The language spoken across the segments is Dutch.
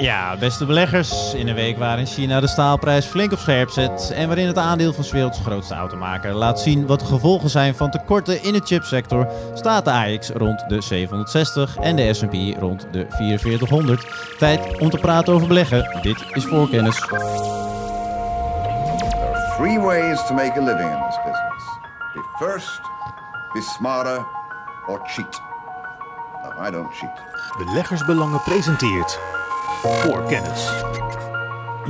Ja, beste beleggers. In een week waarin China de staalprijs flink op scherp zet. En waarin het aandeel van 's werelds grootste automaker laat zien wat de gevolgen zijn van tekorten in de chipsector, staat de AX rond de 760 en de SP rond de 4400. Tijd om te praten over beleggen. Dit is voorkennis. There are three ways to make a living in this business be first, be smarter, or cheat. No, I don't cheat. Beleggersbelangen presenteert voor kennis.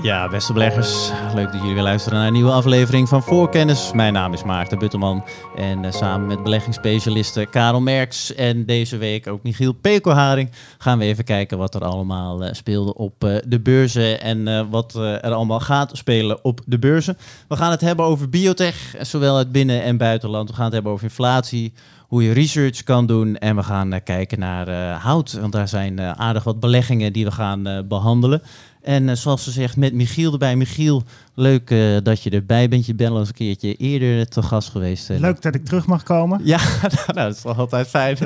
Ja, beste beleggers. Leuk dat jullie weer luisteren naar een nieuwe aflevering van Voorkennis. Mijn naam is Maarten Butterman. En eh, samen met beleggingsspecialisten Karel Merks en deze week ook Michiel Pekelharing... gaan we even kijken wat er allemaal eh, speelde op eh, de beurzen... en wat er allemaal gaat spelen op de beurzen. We gaan het hebben over biotech, zowel het binnen- en buitenland. We gaan het hebben over inflatie hoe je research kan doen. En we gaan eh, kijken naar eh, hout, want daar zijn eh, aardig wat beleggingen die we gaan eh, behandelen. En zoals ze zegt, met Michiel erbij. Michiel, leuk dat je erbij bent. Je bent al eens een keertje eerder te gast geweest. Leuk dat ik terug mag komen. Ja, nou, dat is toch altijd fijn.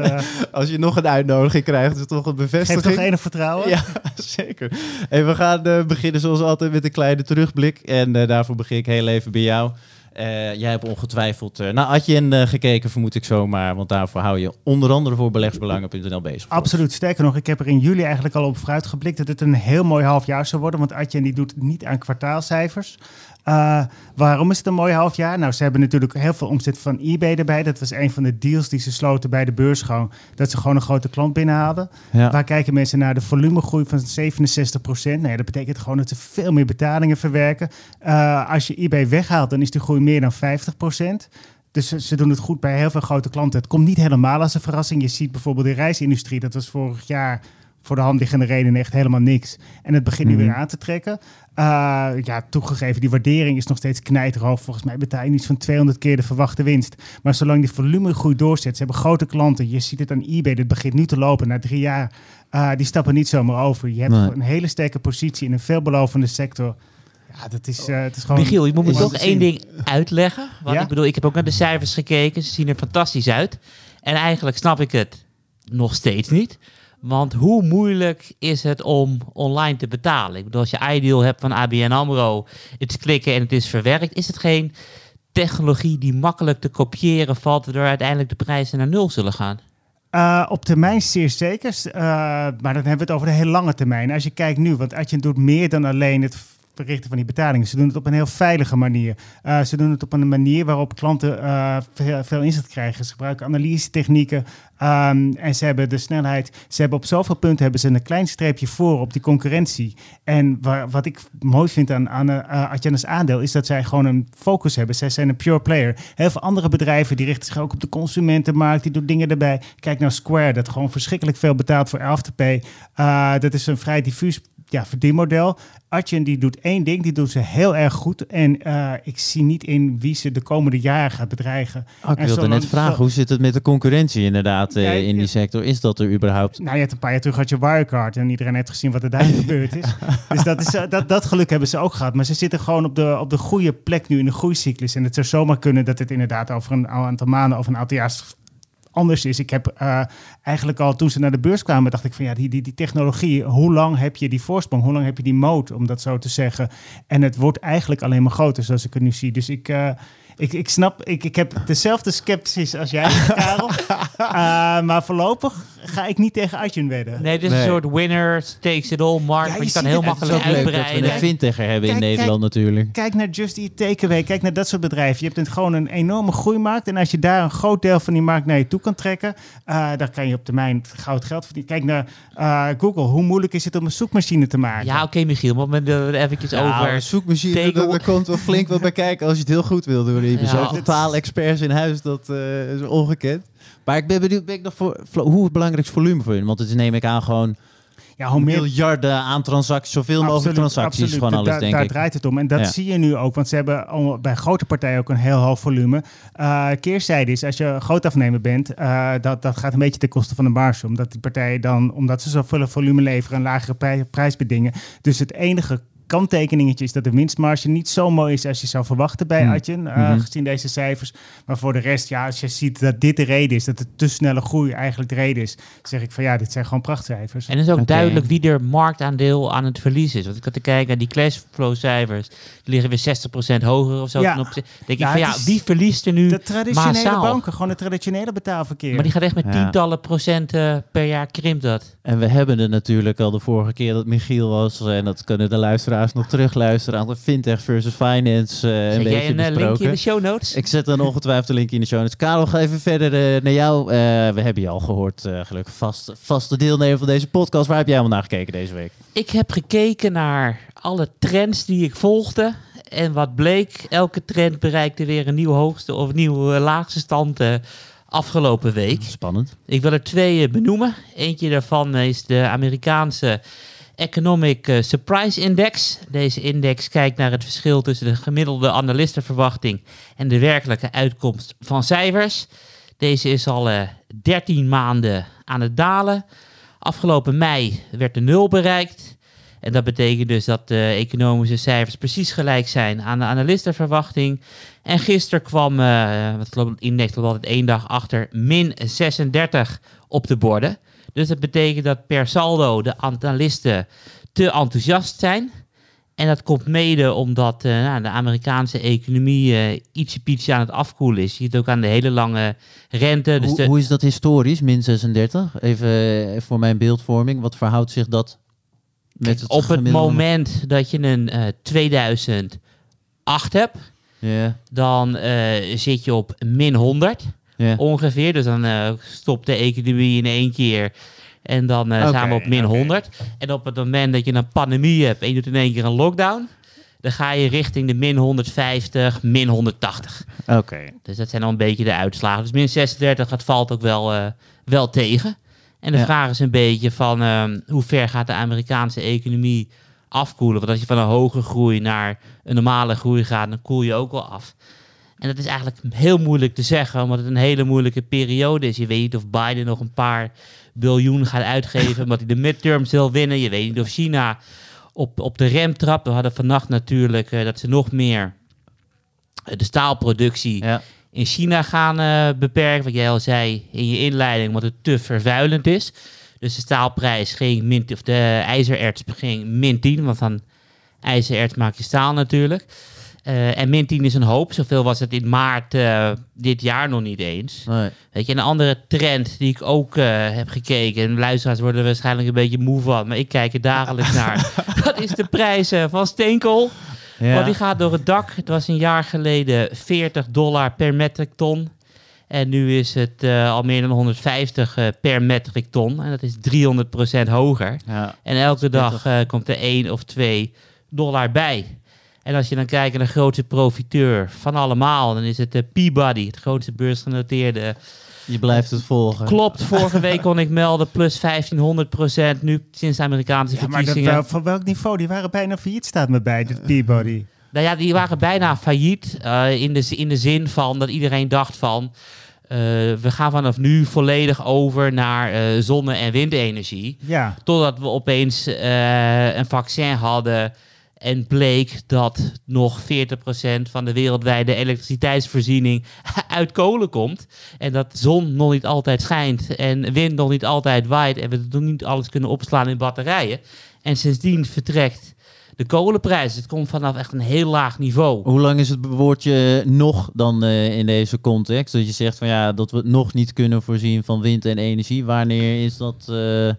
Als je nog een uitnodiging krijgt, is het toch een geeft bevestiging. toch enig vertrouwen? Ja, zeker. En we gaan beginnen zoals altijd met een kleine terugblik. En daarvoor begin ik heel even bij jou. Eh, jij hebt ongetwijfeld uh, naar Adyen eh, gekeken, vermoed ik zomaar. Want daarvoor hou je onder andere voor beleggersbelangen.nl bezig. Absoluut. Sterker nog, ik heb er in juli eigenlijk al op vooruit geblikt dat het een heel mooi halfjaar zou worden. Want Adyen die doet niet aan kwartaalcijfers. Uh, waarom is het een mooi halfjaar? Nou, ze hebben natuurlijk heel veel omzet van eBay erbij. Dat was een van de deals die ze sloten bij de beurs gewoon. Dat ze gewoon een grote klant binnenhaalden. Ja. Waar kijken mensen naar de volumegroei van 67 procent? Nee, dat betekent gewoon dat ze veel meer betalingen verwerken. Uh, als je eBay weghaalt, dan is die groei meer dan 50 procent. Dus ze, ze doen het goed bij heel veel grote klanten. Het komt niet helemaal als een verrassing. Je ziet bijvoorbeeld de reisindustrie. Dat was vorig jaar voor de hand liggende redenen echt helemaal niks. En het begint nu Mhm. weer aan te trekken. Uh, ja, toegegeven, die waardering is nog steeds knijterhoog. Volgens mij betaal je iets van 200 keer de verwachte winst. Maar zolang die volumegroei doorzet, ze hebben grote klanten. Je ziet het aan eBay, dit begint nu te lopen na drie jaar. Uh, die stappen niet zomaar over. Je hebt Nee. een hele sterke positie in een veelbelovende sector. Ja, dat is, uh, het is gewoon... Michiel, je moet me toch één ding uitleggen. Want Ja? ik bedoel, ik heb ook naar de cijfers gekeken. Ze zien er fantastisch uit. En eigenlijk snap ik het nog steeds niet. Want hoe moeilijk is het om online te betalen? Ik bedoel, als je Ideal hebt van ABN AMRO, het klikken en het is verwerkt. Is het geen technologie die makkelijk te kopiëren valt, waardoor uiteindelijk de prijzen naar nul zullen gaan? Uh, op termijn zeer zeker. Uh, maar dan hebben we het over de heel lange termijn. Als je kijkt nu, want Adyen doet meer dan alleen het verrichten van die betalingen. Ze doen het op een heel veilige manier. Uh, ze doen het op een manier waarop klanten veel, inzicht krijgen. Ze gebruiken analyse technieken um, en ze hebben de snelheid. Ze hebben op zoveel punten hebben ze een klein streepje voor op die concurrentie. En waar, wat ik mooi vind aan, aan uh, Adyen's aandeel is dat zij gewoon een focus hebben. Zij zijn een pure player. Heel veel andere bedrijven die richten zich ook op de consumentenmarkt. Die doen dingen erbij. Kijk naar Square, dat gewoon verschrikkelijk veel betaalt voor Afterpay. Uh, dat is een vrij diffuus ja, verdienmodel. Adyen die doet één ding, die doen ze heel erg goed. En uh, ik zie niet in wie ze de komende jaren gaat bedreigen. Oh, ik en wilde net vragen, zo- hoe zit het met de concurrentie inderdaad eh, Ja, in die sector? Is dat er überhaupt? Nou, je hebt een paar jaar terug had je Wirecard en iedereen heeft gezien wat er daar gebeurd is. Dus dat, is, eh, dat, dat geluk hebben ze ook gehad. Maar ze zitten gewoon op de, op de goede plek nu in de groeicyclus. En het zou zomaar kunnen dat het inderdaad over een aantal maanden of een aantal jaar anders is. Ik heb eh, eigenlijk al toen ze naar de beurs kwamen, dacht ik van ja, die, die, die technologie, hoe lang heb je die voorsprong? Hoe lang heb je die moot, om dat zo te zeggen? En het wordt eigenlijk alleen maar groter, zoals ik het nu zie. Dus ik, uh, ik, ik snap, ik, ik heb dezelfde sceptisch als jij, Karel. uh, maar voorlopig ga ik niet tegen Adyen wedden. Nee, dit is Nee. een soort winner takes it all markt. Ja, want je je kan heel makkelijk leuk dat we uitbreiden. een Vintegger hebben in kijk. Nederland natuurlijk. Kijk naar Just Eat Takeaway, kijk naar dat soort bedrijven. Je hebt een, gewoon een enorme groeimarkt. En als je daar een groot deel van die markt naar je toe kan trekken, uh, dan kan je op termijn goud geld verdienen. Kijk naar uh, Google. Hoe moeilijk is het om een zoekmachine te maken? Ja, oké Michiel, maar met de, eventjes Ja, over... een zoekmachine, Take- daar, daar komt wel flink wat bij kijken als je het heel goed wil doen. Je hebt Ja. zoveel taalexperts in huis, dat eh, is ongekend. Maar ik ben benieuwd, ben ik nog voor, hoe belangrijk volume voor je? Want het neem ik aan gewoon ja hoe meer miljarden aan transacties, zoveel mogelijk transacties, absoluut. gewoon alles Daar- denk daar ik. draait het om. En dat Ja. zie je nu ook, want ze hebben bij grote partijen ook een heel hoog volume. Uh, keerzijde is, als je groot afnemer bent, uh, dat, dat gaat een beetje ten koste van de marge. Omdat die partijen dan, omdat ze zoveel volume leveren, een lagere prij- prijs bedingen. Dus het enige kanttekeningetje is dat de winstmarge niet zo mooi is als je zou verwachten bij Hmm. Adyen, eh, Mhm. gezien deze cijfers. Maar voor de rest, ja, als je ziet dat dit de reden is, dat de te snelle groei eigenlijk de reden is, zeg ik van ja, dit zijn gewoon prachtcijfers. En het is ook duidelijk wie er marktaandeel aan het verlies is. Want ik had te kijken naar die cashflow cijfers. Die liggen weer 60% hoger of zo. Ja. ten opzichte- denk Ja, ik van het ja, wie verliest er nu de traditionele massaal? banken, gewoon het traditionele betaalverkeer. Maar die gaat echt met Ja. tientallen procenten per jaar krimpt dat. En we hebben er natuurlijk al de vorige keer dat Michiel was. eh, En dat kunnen de luisteraars nog terugluisteren aan de Fintech versus Finance. een Zet beetje jij een eh, besproken. linkje in de show notes? Ik zet dan ongetwijfeld een linkje in de show notes. Karel, ga even verder eh, naar jou. We hebben je al gehoord, eh, gelukkig vast, vaste deelnemer van deze podcast. Waar heb jij allemaal naar gekeken deze week? Ik heb gekeken naar alle trends die ik volgde. En wat bleek, elke trend bereikte weer een nieuw hoogste of nieuw eh, laagste stand afgelopen week. Spannend. Ik wil er twee benoemen. Eentje daarvan is de Amerikaanse Economic eh, Surprise Index. Deze index kijkt naar het verschil tussen de gemiddelde analistenverwachting en de werkelijke uitkomst van cijfers. Deze is al eh 13 maanden aan het dalen. Afgelopen mei werd de nul bereikt. En dat betekent dus dat de economische cijfers precies gelijk zijn aan de analistenverwachting. En gisteren kwam, eh wat de index altijd één dag achter, min 36 op de borden. Dus dat betekent dat per saldo de analisten te enthousiast zijn. En dat komt mede omdat eh, nou, de Amerikaanse economie eh ietsje pietje aan het afkoelen is. Je ziet het ook aan de hele lange rente. Dus hoe, de, hoe is dat historisch, min 36? Even eh, voor mijn beeldvorming. Wat verhoudt zich dat met het op het moment dat je een eh 2008 hebt, dan zit je op min 100 ongeveer. Dus dan eh, stopt de economie in één keer. En dan Oké, zijn we op min oké. 100. En op het moment dat je een pandemie hebt en je doet in één keer een lockdown, dan ga je richting de min 150, min 180. Oké. Dus dat zijn al een beetje de uitslagen. Dus min 36, dat valt ook wel, eh, wel tegen. En de Ja. vraag is een beetje van ehm, hoe ver gaat de Amerikaanse economie afkoelen? Want als je van een hoge groei naar een normale groei gaat, dan koel je ook wel af. En dat is eigenlijk heel moeilijk te zeggen, omdat het een hele moeilijke periode is. Je weet niet of Biden nog een paar biljoen gaat uitgeven, omdat hij de midterms wil winnen. Je weet niet of China op, op de rem trapt. We hadden vannacht natuurlijk eh, dat ze nog meer eh, de staalproductie Ja. in China gaan eh, beperken. Wat jij al zei in je inleiding, omdat het te vervuilend is. Dus de staalprijs ging min, of de ijzererts ging min 10, want van ijzererts maak je staal natuurlijk. Eh, en min 10 is een hoop. Zoveel was het in maart eh, dit jaar nog niet eens. Nee. Weet je, een andere trend die ik ook eh, heb gekeken, en luisteraars worden er waarschijnlijk een beetje moe van, maar ik kijk er dagelijks naar. Dat is de prijs van steenkool. Ja. Want die gaat door het dak. Het was een jaar geleden 40 dollar per metric ton. En nu is het al meer dan 150 eh, per metric ton. En dat is 300% hoger. Ja. En elke dag komt er 1 of 2 dollar bij. En als je dan kijkt naar de grootste profiteur van allemaal, dan is het de Peabody, het grootste beursgenoteerde. Je blijft het volgen. Klopt, vorige week kon ik melden plus 1500% nu sinds de Amerikaanse Ja, maar dat, verkiezingen. wel, van welk niveau? Die waren bijna failliet, staat me bij, de Peabody. Nou ja, die waren bijna failliet. eh, in, de, in de zin van dat iedereen dacht van... eh, we gaan vanaf nu volledig over naar eh, zonne- en windenergie. Ja, Totdat we opeens eh, een vaccin hadden... En bleek dat nog 40% van de wereldwijde elektriciteitsvoorziening uit kolen komt. En dat zon nog niet altijd schijnt en wind nog niet altijd waait. En we nog niet alles kunnen opslaan in batterijen. En sindsdien vertrekt de kolenprijs. Het komt vanaf echt een heel laag niveau. Hoe lang is het woordje nog dan eh, in deze context? Dat je zegt van ja, dat we het nog niet kunnen voorzien van wind en energie. Wanneer is dat, eh,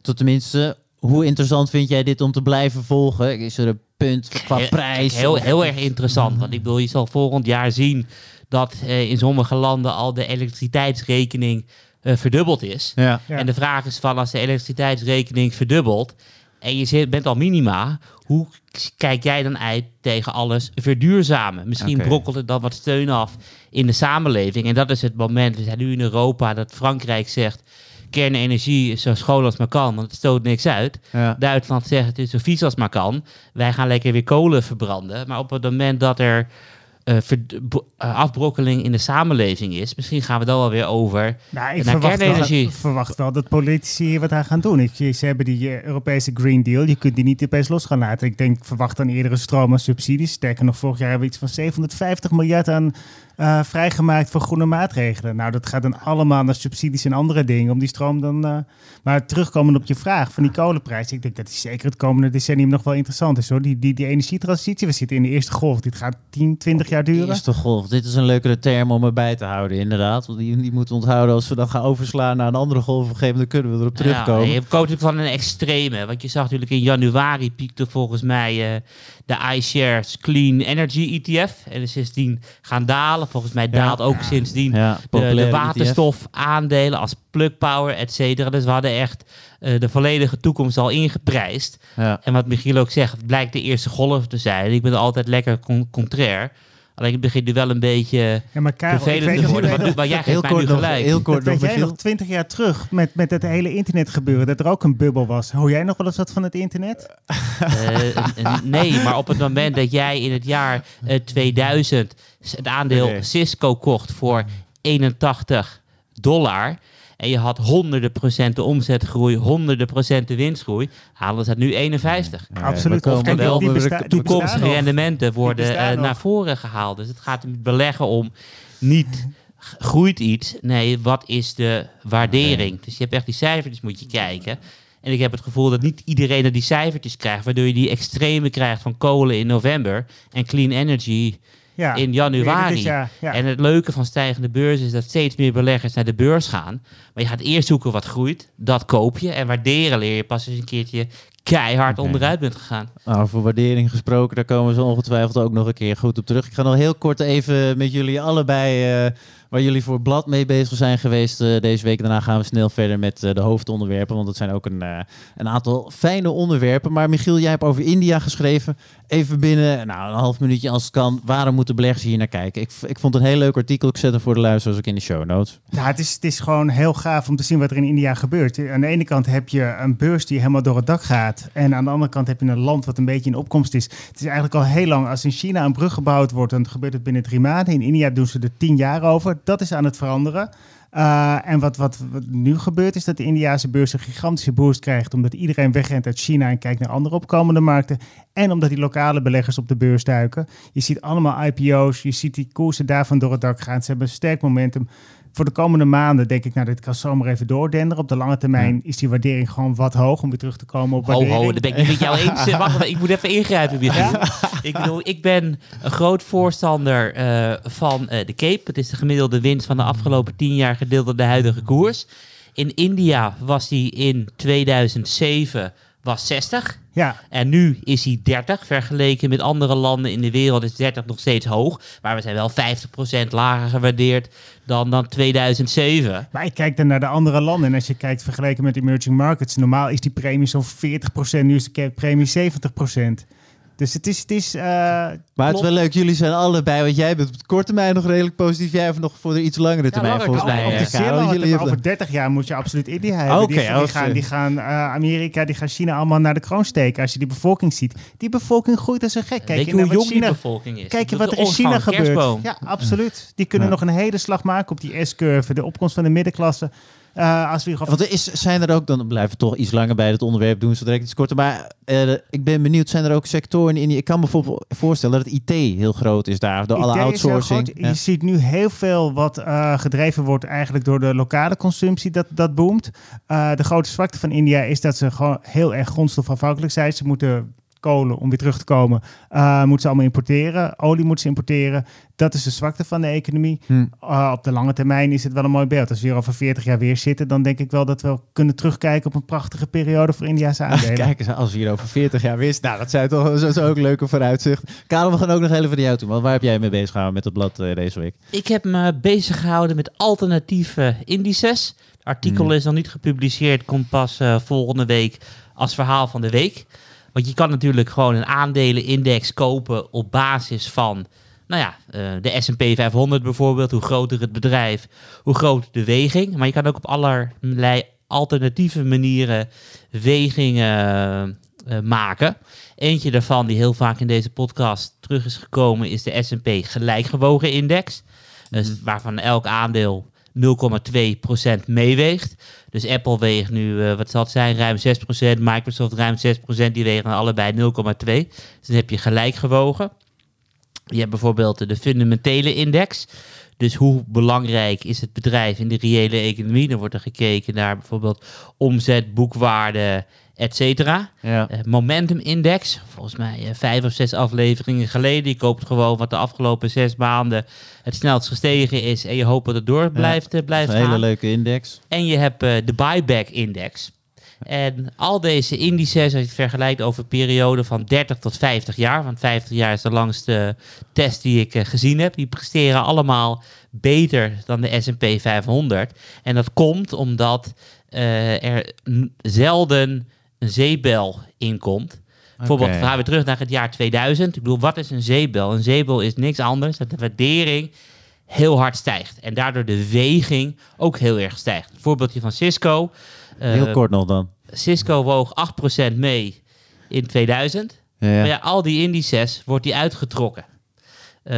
tot tenminste, hoe interessant vind jij dit om te blijven volgen? Is er een punt qua Heel- prijs? Heel, heel erg interessant. Want ik bedoel, je zal volgend jaar zien dat eh, in sommige landen al de elektriciteitsrekening eh, verdubbeld is. Ja. Ja. En de vraag is van als de elektriciteitsrekening verdubbelt en je zit, bent al minima, hoe kijk jij dan uit tegen alles verduurzamen? Misschien brokkelt het dan wat steun af in de samenleving. En dat is het moment. We zijn nu in Europa dat Frankrijk zegt kernenergie zo schoon als maar kan, want het stoot niks uit. Ja. Duitsland zegt het is zo vies als maar kan. Wij gaan lekker weer kolen verbranden. Maar op het moment dat er eh, eh, afbrokkeling in de samenleving is. Misschien gaan we dan wel weer over Nou, ik naar verwacht wel, kernenergie. verwacht wel dat politici hier wat aan gaan doen. Ik, ze hebben die eh, Europese Green Deal, je kunt die niet opeens los gaan laten. Ik denk, verwacht dan eerder een stroom aan subsidies. Sterker nog, vorig jaar hebben we iets van 750 miljard aan eh, vrijgemaakt voor groene maatregelen. Nou, dat gaat dan allemaal naar subsidies en andere dingen om die stroom dan... eh, maar terugkomend op je vraag van die kolenprijs, ik denk dat die zeker het komende decennium nog wel interessant is hoor. Die, die, die energietransitie, we zitten in de eerste golf, dit gaat 10, 20 jaar duren. Eerste golf. Dit is een leukere term om erbij te houden, inderdaad. Want die, die moeten we onthouden als we dan gaan overslaan naar een andere golf. Op een gegeven moment kunnen we erop terugkomen. Ja, je koopt natuurlijk van een extreme. Want je zag natuurlijk in januari piekte volgens mij eh, de iShares Clean Energy ETF. En is sindsdien gaan dalen. Volgens mij daalt ook sindsdien Ja, de, de populaire waterstofaandelen als plug power, et cetera. Dus we hadden echt eh, de volledige toekomst al ingeprijsd. Ja. En wat Michiel ook zegt, het blijkt de eerste golf te zijn. Ik ben altijd lekker con- contrair. Alleen het begint nu wel een beetje Ja, maar Karel, vervelend te nog- worden. Maar, nog- maar jij geeft Heel mij nu kort nog, gelijk. heel kort Dat nog, weet jij nog twintig jaar terug met, met het hele internet gebeuren, dat er ook een bubbel was. Hoor jij nog wel eens wat van het internet? Eh, eh, nee, maar op het moment dat jij in het jaar eh, 2000 het aandeel. Cisco kocht voor 81 dollar. En je had honderden procenten omzetgroei, honderden procenten winstgroei. Halen ze het nu 51. Ja, Absoluut. Kijk, wel die de- besta- Toekomstige rendementen worden eh, nog. naar voren gehaald. Dus het gaat beleggen om niet groeit iets. Nee, wat is de waardering? Dus je hebt echt die cijfertjes moet je kijken. En ik heb het gevoel dat niet iedereen die cijfertjes krijgt. Waardoor je die extreme krijgt van kolen in november. En clean energy Ja, in januari. jaar, ja. En het leuke van stijgende beurs is dat steeds meer beleggers naar de beurs gaan. Maar je gaat eerst zoeken wat groeit. Dat koop je. En waarderen leer je pas als je een keertje keihard onderuit bent gegaan. Nou, over waardering gesproken, daar komen zo ongetwijfeld ook nog een keer goed op terug. Ik ga nog heel kort even met jullie allebei, eh, waar jullie voor blad mee bezig zijn geweest eh, deze week. Daarna gaan we snel verder met eh, de hoofdonderwerpen, want het zijn ook een, eh, een aantal fijne onderwerpen. Maar Michiel, jij hebt over India geschreven. Even binnen nou, een half minuutje als het kan. Waarom moeten beleggers hier naar kijken? Ik, ik vond het een heel leuk artikel. Ik zet hem voor de luisteraars ook in de show notes. Het, is, het is gewoon heel gaaf om te zien wat er in India gebeurt. Aan de ene kant heb je een beurs die helemaal door het dak gaat. En aan de andere kant heb je een land wat een beetje in opkomst is. Het is eigenlijk al heel lang. Als in China een brug gebouwd wordt, dan gebeurt het binnen drie maanden. In India doen ze er tien jaar over. Dat is aan het veranderen. Uh, en wat, wat, nu gebeurt is dat de Indiase beurs een gigantische boost krijgt. Omdat iedereen wegrent uit China en kijkt naar andere opkomende markten. En omdat die lokale beleggers op de beurs duiken. Je ziet allemaal IPO's, je ziet die koersen daarvan door het dak gaan. Ze hebben een sterk momentum. Voor de komende maanden denk ik, nou, dit kan zomaar even doordenderen. Op de lange termijn is die waardering gewoon wat hoog om weer terug te komen op waardering. Ho, ho, dat ben ik niet met jou eens. Wacht even, ik moet even ingrijpen. Michiel. Ik bedoel, ik ben een groot voorstander uh, van uh, de Cape. Het is de gemiddelde winst van de afgelopen tien jaar gedeeld door de huidige koers. In India was die in 2007 was 60. Ja. En nu is hij 30. Vergeleken met andere landen in de wereld is 30 nog steeds hoog. Maar we zijn wel 50% lager gewaardeerd dan, dan 2007. Maar ik kijk dan naar de andere landen. En als je kijkt vergeleken met emerging markets, normaal is die premie zo'n 40%. Nu is de premie 70%. Dus het is... Het is uh, maar het is wel leuk, jullie zijn allebei, want jij bent op de korte termijn nog redelijk positief. Jij hebt nog voor de iets langere termijn ja, volgens mij. Op de zeer lange termijn, over 30 jaar moet je absoluut India hebben. Okay, die, die, gaan, die gaan uh, Amerika, die gaan China allemaal naar de kroon steken. Als je die bevolking ziet. Die bevolking groeit als een gek. Kijk Weet je hoe jong China, die bevolking is? Kijk je wat er in China gebeurt. Kerstboom. Ja, absoluut. Die kunnen ja. nog een hele slag maken op die S-curve. De opkomst van de middenklasse. Uh, als we Want er is, zijn er ook, dan blijven we toch iets langer bij het onderwerp doen, zo direct iets korter. Maar uh, ik ben benieuwd, zijn er ook sectoren in India? Ik kan me bijvoorbeeld voorstellen dat IT heel groot is daar, door IT alle outsourcing. Ja. Je ziet nu heel veel wat uh, gedreven wordt eigenlijk door de lokale consumptie, dat, dat boomt. De grote zwakte van India is dat ze gewoon heel erg grondstofafhankelijk zijn. Ze moeten kolen om weer terug te komen, uh, moeten ze allemaal importeren. Olie moeten ze importeren. Dat is de zwakte van de economie. Hm. Uh, op de lange termijn is het wel een mooi beeld. Als we hier over 40 jaar weer zitten, dan denk ik wel dat we kunnen terugkijken op een prachtige periode voor Indiase aandelen. Kijk eens, als we hier over 40 jaar wist, nou, dat zijn toch zo, zo ook leuke vooruitzicht. Karel, we gaan ook nog even naar jou toe. Want waar heb jij mee bezig gehouden met het blad uh, deze week? Ik heb me bezig gehouden met alternatieve indices. Het artikel hm. is nog niet gepubliceerd, komt pas uh, volgende week als verhaal van de week. Want je kan natuurlijk gewoon een aandelenindex kopen op basis van, nou ja, uh, de S&P 500 bijvoorbeeld. Hoe groter het bedrijf, hoe groter de weging. Maar je kan ook op allerlei alternatieve manieren wegingen eh, maken. Eentje daarvan, die heel vaak in deze podcast terug is gekomen, is de S&P gelijkgewogen index. Dus waarvan elk aandeel 0,2% meeweegt. Dus Apple weegt nu, eh, wat zal het zijn, ruim 6%. Microsoft ruim 6%. Die wegen allebei 0,2. Dus dan heb je gelijk gewogen. Je hebt bijvoorbeeld de fundamentele index. Dus hoe belangrijk is het bedrijf in de reële economie? Dan wordt er gekeken naar bijvoorbeeld omzet, boekwaarde, et cetera. Ja. Eh, Momentum Index, volgens mij eh, vijf of zes afleveringen geleden. Je koopt gewoon wat de afgelopen zes maanden het snelst gestegen is. En je hoopt dat het door blijft, eh, blijft een hele gaan. leuke index. En je hebt eh, de buyback index. En al deze indices, als je het vergelijkt over een periode van 30 tot 50 jaar, want 50 jaar is de langste test die ik eh, gezien heb, die presteren allemaal beter dan de S&P 500. En dat komt omdat eh, er zelden een zeebel in komt. Bijvoorbeeld, Oké. we gaan weer terug naar het jaar 2000. Ik bedoel, wat is een zeebel? Een zeebel is niks anders dan de waardering heel hard stijgt. En daardoor de weging ook heel erg stijgt. Een voorbeeldje van Cisco. Eh, Heel kort nog dan. Cisco woog 8% mee in 2000. Ja. Maar ja, al die indices wordt die uitgetrokken. Eh,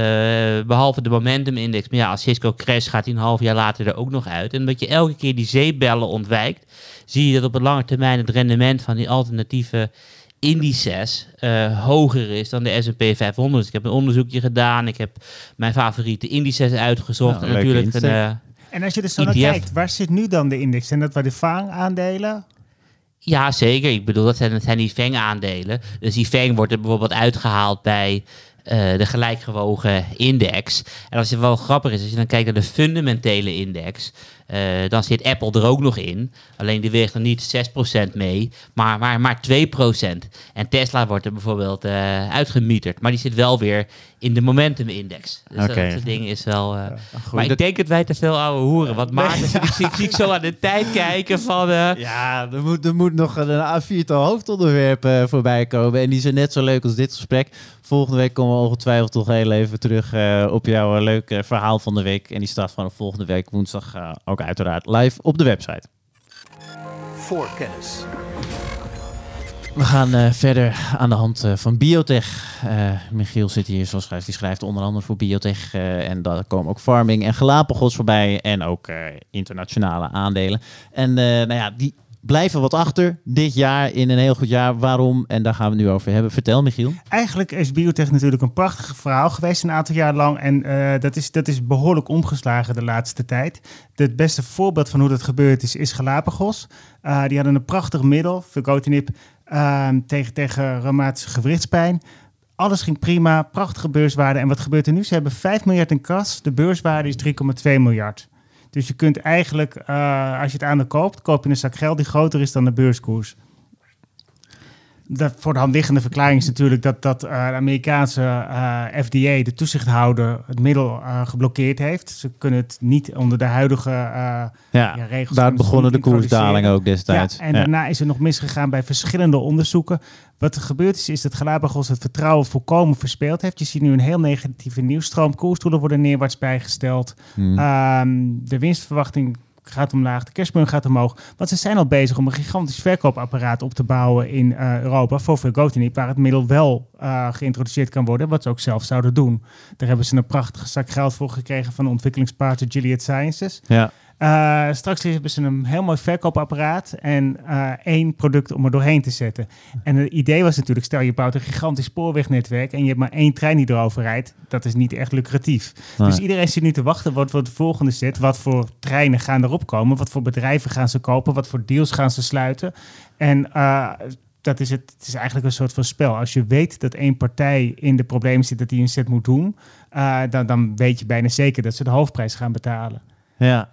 behalve de momentum index. Maar ja, als Cisco crash gaat hij een half jaar later er ook nog uit. En omdat je elke keer die zeebellen ontwijkt, zie je dat op de lange termijn het rendement van die alternatieve indices eh, hoger is dan de S&P 500. Dus ik heb een onderzoekje gedaan. Ik heb mijn favoriete indices uitgezocht. Nou, en natuurlijk een, eh, En als je er zo naar ETF. kijkt, waar zit nu dan de index? Zijn dat waar de FAANG-aandelen? Ja, zeker. Ik bedoel, dat zijn, dat zijn die FANG-aandelen. Dus die FANG wordt er bijvoorbeeld uitgehaald bij eh, de gelijkgewogen index. En als het wel grappig is, als je dan kijkt naar de fundamentele index, eh, dan zit Apple er ook nog in. Alleen die weegt er niet 6% mee, maar, maar, maar 2%. En Tesla wordt er bijvoorbeeld eh, uitgemieterd. Maar die zit wel weer in de momentum index. Dus dat soort dingen is wel... eh, Goed, maar ik denk dat wij te veel ouwe hoeren. Wat Maarten, ik, zie, ik zie ik zo aan de tijd kijken van... Ja, er moet, er moet nog een A4-tal hoofdonderwerpen eh, voorbij komen. En die zijn net zo leuk als dit gesprek. Volgende week komen we ongetwijfeld toch heel even terug op jouw leuke verhaal van de week. En die staat vanaf volgende week woensdag ook uiteraard live op de website. Voor kennis. We gaan eh, verder aan de hand eh, van biotech. Eh, Michiel zit hier, zoals schrijft, die schrijft onder andere voor biotech. en daar komen ook farming en Galapagos voorbij. En ook internationale aandelen. En nou ja, die blijven wat achter dit jaar in een heel goed jaar. Waarom? En daar gaan we nu over hebben. Vertel, Michiel. Eigenlijk is biotech natuurlijk een prachtig verhaal geweest een aantal jaar lang. En eh, dat, is, dat is behoorlijk omgeslagen de laatste tijd. Het beste voorbeeld van hoe dat gebeurd is, is Galapagos. Eh, die hadden een prachtig middel, vergotinib, ehm, tegen, tegen reumatische gewrichtspijn. Alles ging prima, prachtige beurswaarde. En wat gebeurt er nu? Ze hebben 5 miljard in kas. De beurswaarde is 3,2 miljard. Dus je kunt eigenlijk, eh, als je het aandeel koopt, koop je een zak geld die groter is dan de beurskoers. De voor de hand liggende verklaring is natuurlijk dat, dat eh, de Amerikaanse eh, FDA, de toezichthouder, het middel eh, geblokkeerd heeft. Ze kunnen het niet onder de huidige Ja, Ja, regels daar begonnen de introduceren. koersdaling ook destijds. ja, en daarna is er nog misgegaan bij verschillende onderzoeken. Wat er gebeurd is, is dat Galapagos het vertrouwen volkomen verspeeld heeft. Je ziet nu een heel negatieve nieuwsstroom. Koersdoelen worden neerwaarts bijgesteld. Hmm. Ehm, de winstverwachting gaat omlaag, de cashburn gaat omhoog. Want ze zijn al bezig om een gigantisch verkoopapparaat op te bouwen in eh, Europa voor Vergotinib, waar het middel wel eh, geïntroduceerd kan worden, wat ze ook zelf zouden doen. Daar hebben ze een prachtige zak geld voor gekregen van de ontwikkelingspartner Gilead Sciences. ja. Eh, straks hebben ze een heel mooi verkoopapparaat en eh, één product om er doorheen te zetten. En het idee was natuurlijk, stel je bouwt een gigantisch spoorwegnetwerk en je hebt maar één trein die erover rijdt. Dat is niet echt lucratief. Nee. Dus iedereen zit nu te wachten wat wordt de volgende zet. Wat voor treinen gaan erop komen? Wat voor bedrijven gaan ze kopen? Wat voor deals gaan ze sluiten? En eh, dat is het, het is eigenlijk een soort van spel. Als je weet dat één partij in de problemen zit dat die een set moet doen, dan, dan weet je bijna zeker dat ze de hoofdprijs gaan betalen. Ja.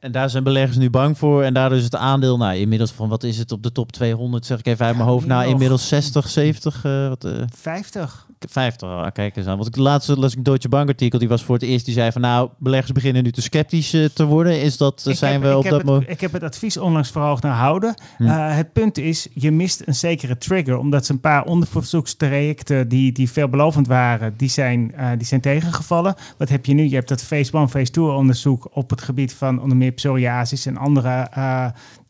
En daar zijn beleggers nu bang voor. En daardoor is het aandeel, nou, inmiddels van wat is het op de top 200, zeg ik even uit mijn hoofd. Nou, inmiddels 60, 70, eh, wat, eh, 50. 50. ah, kijk eens aan. Want ik laatste las ik een Deutsche Bank artikel, die was voor het eerst, die zei van nou, beleggers beginnen nu te sceptisch eh, te worden. Is dat, zijn heb- we op dat moment? Ik heb het advies onlangs verhoogd naar houden. Hm. Eh, het punt is, je mist een zekere trigger. Omdat ze een paar onderzoekstrajecten die, die veelbelovend waren, die zijn, eh, die zijn tegengevallen. Wat heb je nu? Je hebt dat phase 1, phase 2 onderzoek op het gebied van onder meer psoriasis en andere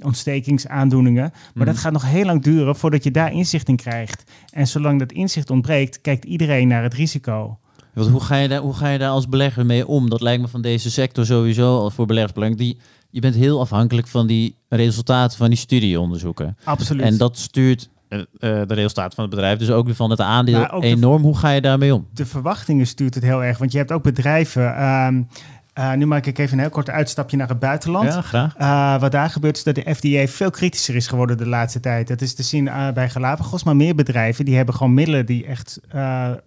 ontstekingsaandoeningen. Maar Mhm. dat gaat nog heel lang duren voordat je daar inzicht in krijgt. En zolang dat inzicht ontbreekt, kijkt iedereen naar het risico. Want hoe, ga je daar, hoe ga je daar als belegger mee om? Dat lijkt me van deze sector sowieso al voor beleggers belangrijk. Die, je bent heel afhankelijk van die resultaten van die studieonderzoeken. Absoluut. En dat stuurt eh, eh, de resultaten van het bedrijf, dus ook van het aandeel de- enorm. Hoe ga je daarmee om? de verwachtingen stuurt het heel erg. Want je hebt ook bedrijven. ehm, eh, nu maak ik even een heel kort uitstapje naar het buitenland. Ja, graag. Eh, wat daar gebeurt is dat de FDA veel kritischer is geworden de laatste tijd. Dat is te zien eh, bij Galapagos, maar meer bedrijven die hebben gewoon middelen die echt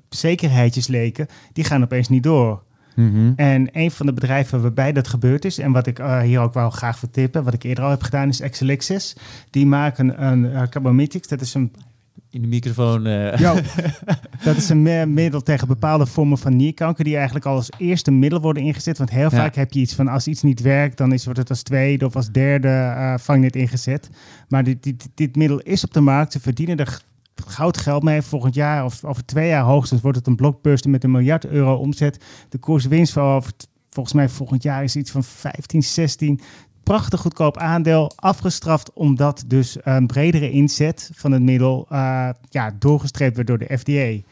zekerheidjes leken. Die gaan opeens niet door. Mhm. En een van de bedrijven waarbij dat gebeurd is, en wat ik hier ook wel graag vertippen, wat ik eerder al heb gedaan, is Exelixis. Die maken een uh, Carbometics, dat is een In de microfoon. Jo, dat is een me- middel tegen bepaalde vormen van nierkanker die eigenlijk al als eerste middel worden ingezet. Want heel Ja. vaak heb je iets van als iets niet werkt, dan is, wordt het als tweede of als derde eh vangnet ingezet. Maar dit, dit, dit middel is op de markt. Ze verdienen er goud geld mee. Volgend jaar of over twee jaar hoogstens wordt het een blockbuster met een miljard euro omzet. De koerswinst van volgens mij volgend jaar is iets van 15, 16 prachtig goedkoop aandeel afgestraft omdat dus een bredere inzet van het middel uh, ja, doorgestreept werd door de FDA. En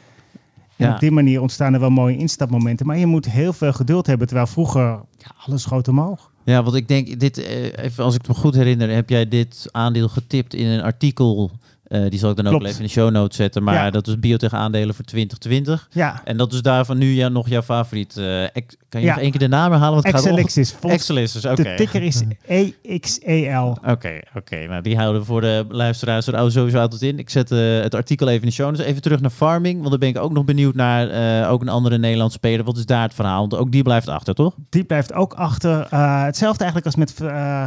Ja. op die manier ontstaan er wel mooie instapmomenten. Maar je moet heel veel geduld hebben, terwijl vroeger ja, alles schoot omhoog. Ja, want ik denk, dit, eh, even als ik me goed herinner, heb jij dit aandeel getipt in een artikel. Eh, die zal ik dan ook Klopt. wel even in de show notes zetten. Maar Ja. dat is biotech aandelen voor 2020. Ja, En dat is daarvan nu ja, nog jouw favoriet. eh, ex- kan je Ja. nog één keer de naam herhalen? Want het gaat Exelixis. Exelixis, oké. De ticker is EXEL. Oké, oké. Nou, die houden we voor de luisteraars er ook sowieso altijd in. Ik zet eh, het artikel even in de show. Dus even terug naar farming. Want dan ben ik ook nog benieuwd naar ook een andere Nederlandse speler. Wat is daar het verhaal? Want ook die blijft achter, toch? Die blijft ook achter. Hetzelfde eigenlijk als met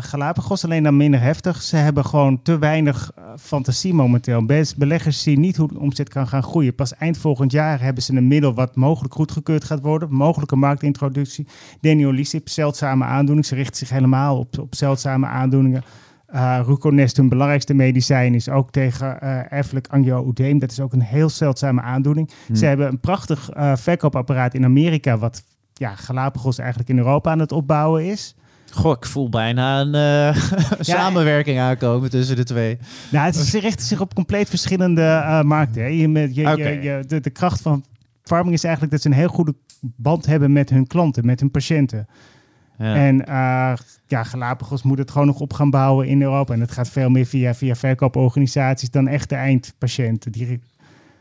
Galapagos, alleen dan minder heftig. Ze hebben gewoon te weinig fantasie momenteel. Best beleggers zien niet hoe de omzet kan gaan groeien. Pas eind volgend jaar hebben ze een middel wat mogelijk goedgekeurd gaat worden. Mogelijke marktintroductie. Deniolizib, zeldzame aandoening. Ze richten zich helemaal op, op zeldzame aandoeningen. Uh, Ruconest, hun belangrijkste medicijn, is ook tegen eh erfelijk angio-oedeem. Dat is ook een heel zeldzame aandoening. Ze hebben een prachtig eh, verkoopapparaat in Amerika, wat ja, Galapagos eigenlijk in Europa aan het opbouwen is. Goh, ik voel bijna een eh, samenwerking aankomen tussen de twee. Nou, het is, richten zich op compleet verschillende eh, markten. Hè. Je, met- je, je, de, de kracht van farming is eigenlijk dat ze een heel goede band hebben met hun klanten, met hun patiënten. Ja. En eh, ja, Galapagos moet het gewoon nog op gaan bouwen in Europa. En het gaat veel meer via, via verkooporganisaties dan echte eindpatiënten. Die,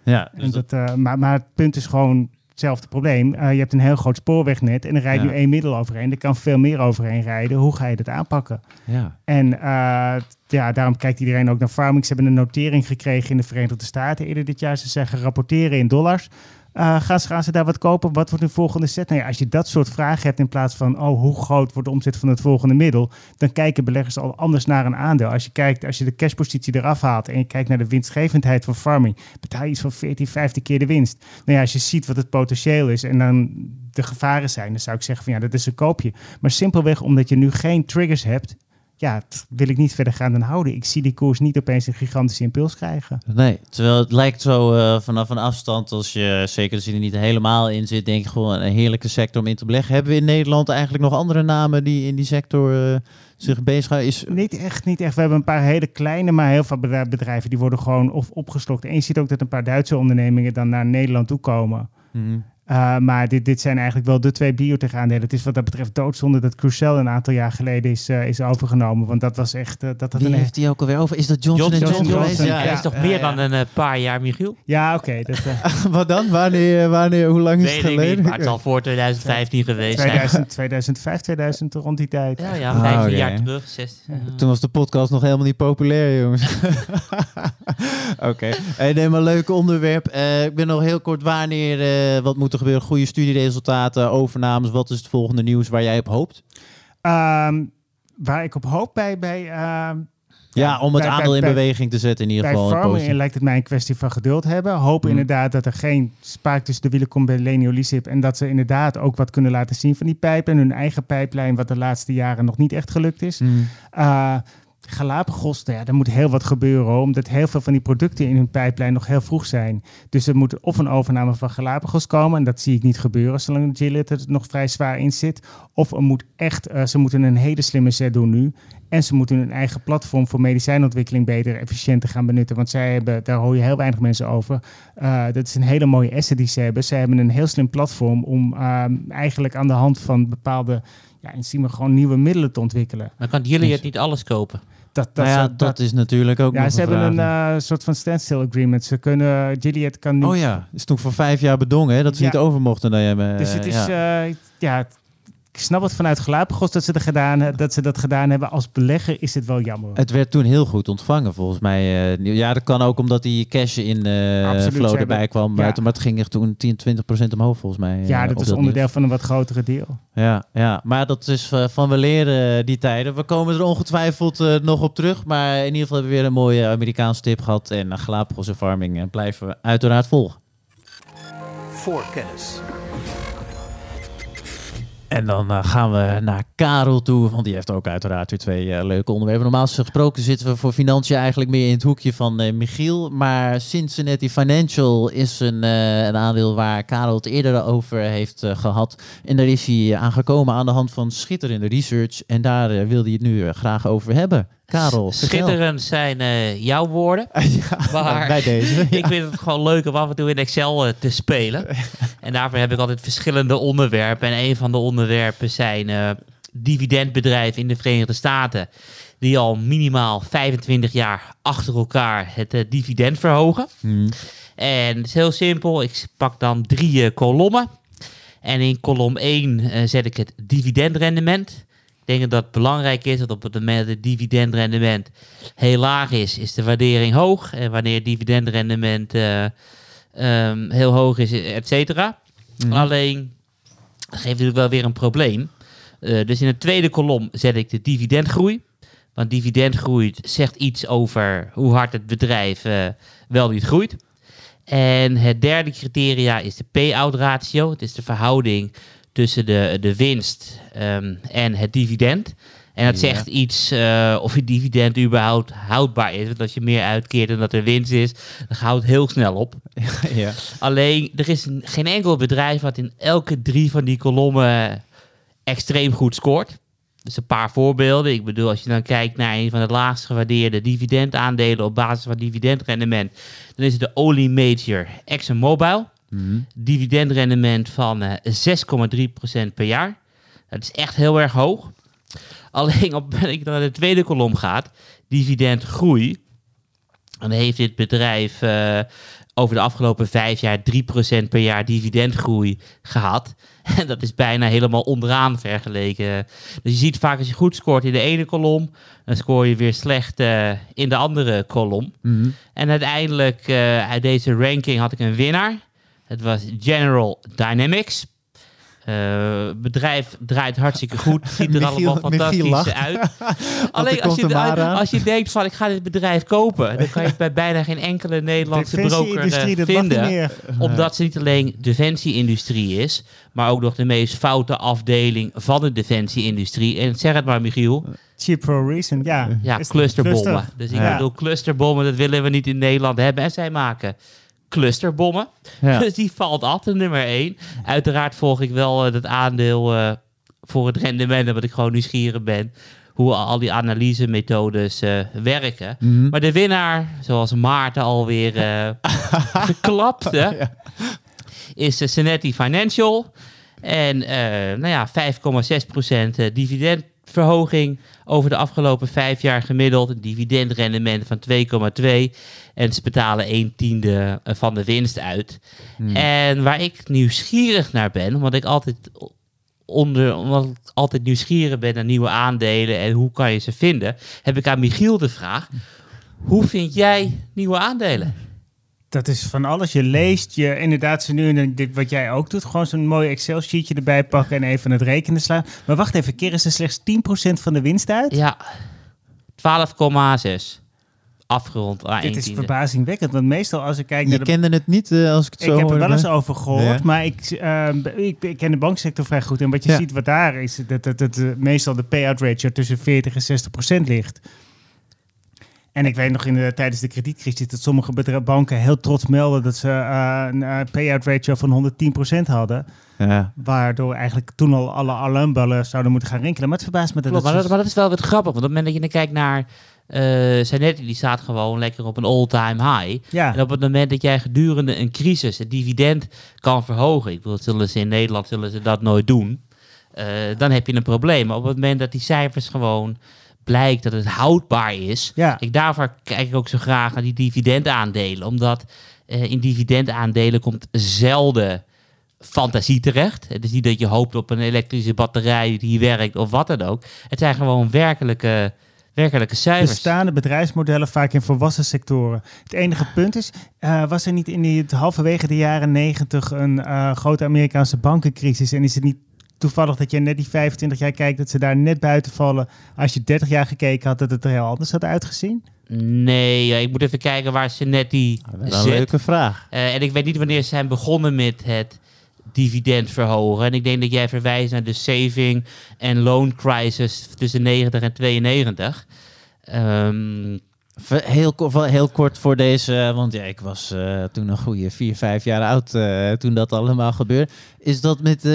ja, en dus dat- dat, eh, maar, maar het punt is gewoon hetzelfde probleem. Eh, je hebt een heel groot spoorwegnet en er rijdt Ja. nu één middel overheen. Er kan veel meer overheen rijden. Hoe ga je dat aanpakken? ja. En eh, ja, daarom kijkt iedereen ook naar farming. Ze hebben een notering gekregen in de Verenigde Staten eerder dit jaar. Ze zeggen rapporteren in dollars. Eh, gaan, ze, gaan ze daar wat kopen? Wat wordt hun volgende set? Nou ja, als je dat soort vragen hebt in plaats van... oh, hoe groot wordt de omzet van het volgende middel... dan kijken beleggers al anders naar een aandeel. Als je, kijkt, als je de cashpositie eraf haalt... en je kijkt naar de winstgevendheid van farming... betaal je iets van 14, 15 keer de winst. Nou ja, als je ziet wat het potentieel is... en dan de gevaren zijn... dan zou ik zeggen van ja, dat is een koopje. Maar simpelweg omdat je nu geen triggers hebt ja, wil ik niet verder gaan dan houden. Ik zie die koers niet opeens een gigantische impuls krijgen. Nee, terwijl het lijkt zo eh, vanaf een afstand, als je zeker als je er niet helemaal in zit, denk ik gewoon een heerlijke sector om in te beleggen. Hebben we in Nederland eigenlijk nog andere namen die in die sector eh, zich bezighouden? Is, Niet echt, niet echt. We hebben een paar hele kleine, maar heel veel bedrijven die worden gewoon of opgeslokt. En je ziet ook dat een paar Duitse ondernemingen dan naar Nederland toe komen. Mhm. Uh, maar dit, dit zijn eigenlijk wel de twee biotech aandelen. Het is wat dat betreft doodzonde dat Crucell een aantal jaar geleden is, uh, is overgenomen. Want dat was echt... Uh, dat had Wie een... heeft die ook alweer over? Is dat Johnson Johnson Johnson? Ja, is toch meer dan een eh, paar jaar, Michiel? Ja, oké. dat, uh, Wat dan? Wanneer, wanneer, hoe lang is het ik niet, geleden? maar het zal voor 2015 geweest zijn. 2000, 2005, 2000 rond die tijd. Ja, ja, Ah, 15 oké. Jaar terug. 16, ja. Toen was de podcast nog helemaal niet populair, jongens. Oké, hey, nee, maar leuk onderwerp. Eh, ik ben nog heel kort, wanneer, eh, wat moet er gebeuren? Goede studieresultaten, overnames, wat is het volgende nieuws waar jij op hoopt? Um, waar ik op hoop bij... bij uh, Ja, om het bij- aandeel bij- in bij- beweging te zetten in ieder Bij geval. positief. lijkt het mij een kwestie van geduld hebben. Hopen Mm. inderdaad dat er geen spaak tussen de wielen komt bij Leniolisib. En dat ze inderdaad ook wat kunnen laten zien van die pijplijn. Hun eigen pijplijn, wat de laatste jaren nog niet echt gelukt is. Mm. Uh, Galapagos, ja, er moet heel wat gebeuren, omdat heel veel van die producten in hun pijplijn nog heel vroeg zijn. Dus er moet of een overname van Galapagos komen, en dat zie ik niet gebeuren zolang Gilead er nog vrij zwaar in zit. Of er moet echt, eh, ze moeten een hele slimme set doen nu. En ze moeten hun eigen platform voor medicijnontwikkeling beter, efficiënter gaan benutten. Want zij hebben, daar hoor je heel weinig mensen over. Uh, dat is een hele mooie asset die ze hebben. Ze hebben een heel slim platform om uh, eigenlijk aan de hand van bepaalde ja, enzymen gewoon nieuwe middelen te ontwikkelen. Maar kan jullie het niet alles kopen? Dat, dat, Nou ja, dat, dat is natuurlijk ook ja, nog ze een hebben vraag. een eh, soort van standstill agreement. Ze kunnen, Gilead kan nu... Oh ja, is toen voor vijf jaar bedongen hè, dat ze Ja. niet over mochten. naar je, Dus het is, ja. Ik snap het vanuit Galapagos dat ze, er gedaan, dat ze dat gedaan hebben. Als belegger is het wel jammer. Het werd toen heel goed ontvangen, volgens mij. eh, ja, dat kan ook omdat die cash in de Absoluut, flow erbij hebben- kwam. ja. Maar, het ging echt toen 10, 20 procent omhoog, volgens mij. ja, eh, dat is onderdeel nieuws. van een wat grotere deal. Ja, ja, maar dat is van we leren die tijden. We komen er ongetwijfeld nog op terug. Maar in ieder geval hebben we weer een mooie Amerikaanse tip gehad. En uh, Galapagos en Farming blijven we uiteraard volgen. Voorkennis. En dan eh, gaan we naar Karel toe, want die heeft ook uiteraard weer twee eh, leuke onderwerpen. Normaal gesproken zitten we voor financiën eigenlijk meer in het hoekje van eh, Michiel. Maar Cincinnati Financial is een, een aandeel waar Karel het eerder over heeft eh, gehad. En daar is hij aangekomen aan de hand van schitterende research. En daar wilde hij het nu graag over hebben. Karel. Schitterend zijn eh, jouw woorden. Maar bij deze. ik vind het gewoon leuk om af en toe in Excel eh, te spelen. En daarvoor heb ik altijd verschillende onderwerpen. En een van de onderwerpen zijn eh, dividendbedrijven in de Verenigde Staten. Die al minimaal 25 jaar achter elkaar het dividend verhogen. Hmm. En het is heel simpel. Ik pak dan drie kolommen. En in kolom 1 eh, zet ik het dividendrendement. Denk dat het belangrijk is dat op het moment dat het dividendrendement heel laag is, is de waardering hoog. En wanneer het dividendrendement eh, ehm, heel hoog is, et cetera. Alleen, dat geeft natuurlijk wel weer een probleem. Eh, dus in de tweede kolom zet ik de dividendgroei. Want dividendgroei zegt iets over hoe hard het bedrijf eh, wel niet groeit. En het derde criteria is de payout ratio. Het is de verhouding tussen de, de winst ehm, en het dividend. En dat Ja. zegt iets eh, of je dividend überhaupt houdbaar is. Want als je meer uitkeert dan dat er winst is, dan gaat het heel snel op. ja. Alleen, er is een- geen enkel bedrijf wat in elke drie van die kolommen extreem goed scoort. Dus een paar voorbeelden. Ik bedoel, als je dan kijkt naar een van de laagst gewaardeerde dividendaandelen op basis van dividendrendement, dan is het de olie major ExxonMobil. Mhm. Dividendrendement van eh 6,3% per jaar. Dat is echt heel erg hoog. Alleen op dan naar de tweede kolom gaat, dividendgroei, dan heeft dit bedrijf eh, over de afgelopen vijf jaar 3% per jaar dividendgroei gehad. En dat is bijna helemaal onderaan vergeleken. Dus je ziet vaak als je goed scoort in de ene kolom, dan scoor je weer slecht eh, in de andere kolom. Mhm. En uiteindelijk eh, uit deze ranking had ik een winnaar. Het was General Dynamics. Het bedrijf draait hartstikke goed. Ziet er Michiel- allemaal fantastisch uit. Alleen als je, als je denkt van ik ga dit bedrijf kopen, dan kan je het bij bijna geen enkele Nederlandse broker eh, vinden. Omdat ze niet alleen defensie-industrie is, maar ook nog de meest foute afdeling van de defensie-industrie. En zeg het maar, Michiel. Cheap for a reason, ja. Ja, clusterbommen. cluster. Dus ik bedoel, clusterbommen, dat willen we niet in Nederland hebben. En zij maken clusterbommen. Ja. Dus die valt af, de nummer 1. Uiteraard volg ik wel eh, dat aandeel eh, voor het rendement, omdat ik gewoon nieuwsgierig ben hoe al die analysemethodes eh, werken. Mhm. Maar de winnaar, zoals Maarten alweer eh geklapt, hè, is Cincinnati Financial. En eh, nou ja, 5,6% eh, dividendverhoging over de afgelopen vijf jaar gemiddeld. Een dividendrendement van 2,2. En ze betalen 1 tiende eh, van de winst uit. En waar ik nieuwsgierig naar ben, omdat ik altijd onder, omdat ik altijd nieuwsgierig ben naar nieuwe aandelen en hoe kan je ze vinden, heb ik aan Michiel de vraag: hoe vind jij nieuwe aandelen? Dat is van alles. Je leest, je inderdaad ze nu, en dit wat jij ook doet, gewoon zo'n mooi Excel-sheetje erbij pakken en even het rekenen slaan. Maar wacht even, keren ze slechts 10% van de winst uit? Ja, 12,6. Afgerond aan Dit 1 is tiende. verbazingwekkend, want meestal als ik kijk Je naar de... kende het niet eh, als ik het Ik zo heb er wel eens over gehoord, Ja. maar ik, ehm, ik, ik ken de banksector vrij goed. En wat je Ja. ziet wat daar is, dat, dat, dat eh, meestal de payout ratio tussen 40 en 60 procent ligt. En ik weet nog in de, tijdens de kredietcrisis dat sommige banken heel trots melden dat ze eh, een eh, payout ratio van 110% hadden. Ja. Waardoor eigenlijk toen al alle alarmbellen zouden moeten gaan rinkelen. Maar het verbaast me dat Klopt, het maar, dat, maar dat is wel wat grappig. Want op het moment dat je dan kijkt naar... eh Zanetti, die staat gewoon lekker op een all-time high. Ja. En op het moment dat jij gedurende een crisis het dividend kan verhogen... Ik bedoel, zullen ze in Nederland zullen ze dat nooit doen. eh, dan heb je een probleem. Maar op het moment dat die cijfers gewoon blijkt dat het houdbaar is... Ja. Kijk, daarvoor kijk ik ook zo graag naar die dividendaandelen. Omdat eh, in dividendaandelen komt zelden fantasie terecht. Het is niet dat je hoopt op een elektrische batterij die werkt of wat dan ook. Het zijn gewoon werkelijke, werkelijke cijfers. bestaande bedrijfsmodellen vaak in volwassen sectoren. Het enige punt is, eh, was er niet in die, halverwege de jaren negentig een eh, grote Amerikaanse bankencrisis? En is het niet toevallig dat je net die 25 jaar kijkt, dat ze daar net buiten vallen? Als je 30 jaar gekeken had, dat het er heel anders had uitgezien? Nee, ja, ik moet even kijken waar Zanetti Dat is een zit. leuke vraag. Eh, en ik weet niet wanneer ze zijn begonnen met het dividend verhogen. En ik denk dat jij verwijst naar de saving en loan crisis tussen 90 en 92. Ehm, V- Heel, heel kort voor deze, want ja, ik was eh, toen een goede vier, vijf jaar oud eh, toen dat allemaal gebeurde. Is dat met eh,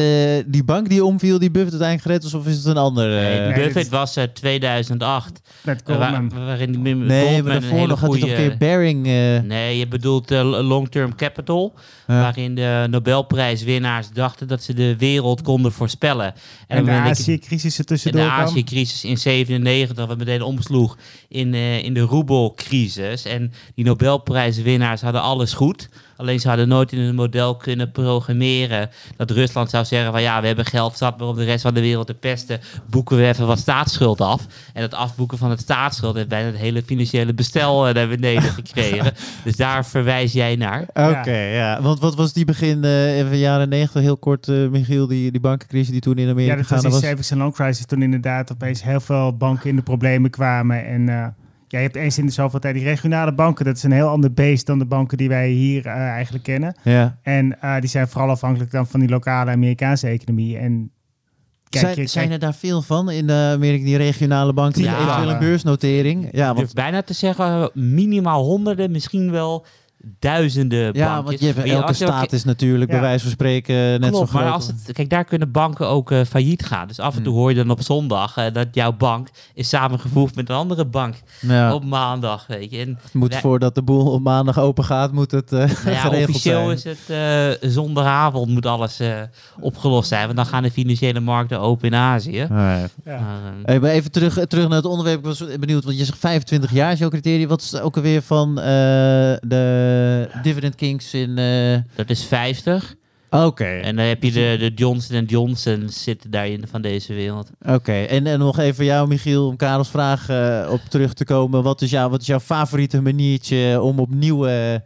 die bank die omviel, die Buffett uiteindelijk gered is, of is het een ander? eh, nee, nee, Buffett was eh, 2008. Met waar- Goldman. waarin die nee, Goldman maar daarvoor hele nog had hij toch een keer Bearing. eh, Nee, je bedoelt eh, long-term capital, Ja. waarin de Nobelprijswinnaars dachten dat ze de wereld konden voorspellen. en de ben ik- Azië-crisis er en tussendoor de. Azië-crisis in 97, wat meteen omsloeg in, eh, in de roebelcrisis. En die Nobelprijswinnaars hadden alles goed. Alleen ze hadden nooit in een model kunnen programmeren dat Rusland zou zeggen van ja, we hebben geld zat, maar om de rest van de wereld te pesten, boeken we even wat staatsschuld af. En dat afboeken van het staatsschuld heeft bijna het hele financiële bestel eh, naar beneden gekregen. dus daar verwijs jij naar. Oké, ja. Want wat was die begin eh in de jaren negentig, heel kort, eh, Michiel, die, die bankencrisis die toen in Amerika Ja, dat was die was? savings and loan crisis. Toen inderdaad opeens heel veel banken in de problemen kwamen. En eh, ja, je hebt eens in de zoveel tijd die regionale banken. Dat is een heel ander beest dan de banken die wij hier eh, eigenlijk kennen. Ja. En eh, die zijn vooral afhankelijk dan van die lokale Amerikaanse economie. En kijk, zijn, je, zijn kijk, er daar veel van in de Amerika, die regionale banken? Die Ja. eventueel een beursnotering? Ja, want, bijna te zeggen minimaal honderden, misschien wel duizenden ja, bankjes. want je hebt, elke ook- staat is natuurlijk Ja. bij wijze van spreken net Klopt, zo groot. maar als het, kijk, daar kunnen banken ook eh, failliet gaan. Dus af en toe Hmm. hoor je dan op zondag eh, dat jouw bank is samengevoegd met een andere bank ja, op maandag, weet je. En het moet wij- voordat de boel op maandag open gaat, moet het eh nou ja, geregeld officieel zijn. is het eh, zondagavond moet alles eh, opgelost zijn, want dan gaan de financiële markten open in Azië. Ja. Maar, Hey, maar even terug, terug naar het onderwerp. Ik was benieuwd, want je zegt 25 jaar is jouw criterium. Wat is het ook alweer van eh, de Dividend Kings in... eh, dat is 50. Oké, En dan heb je de, de Johnson Johnson zitten daarin van deze wereld. oké. En, en nog even jou, Michiel, om Karels vraag eh, op terug te komen. Wat is, jouw, wat is jouw favoriete maniertje om op nieuwe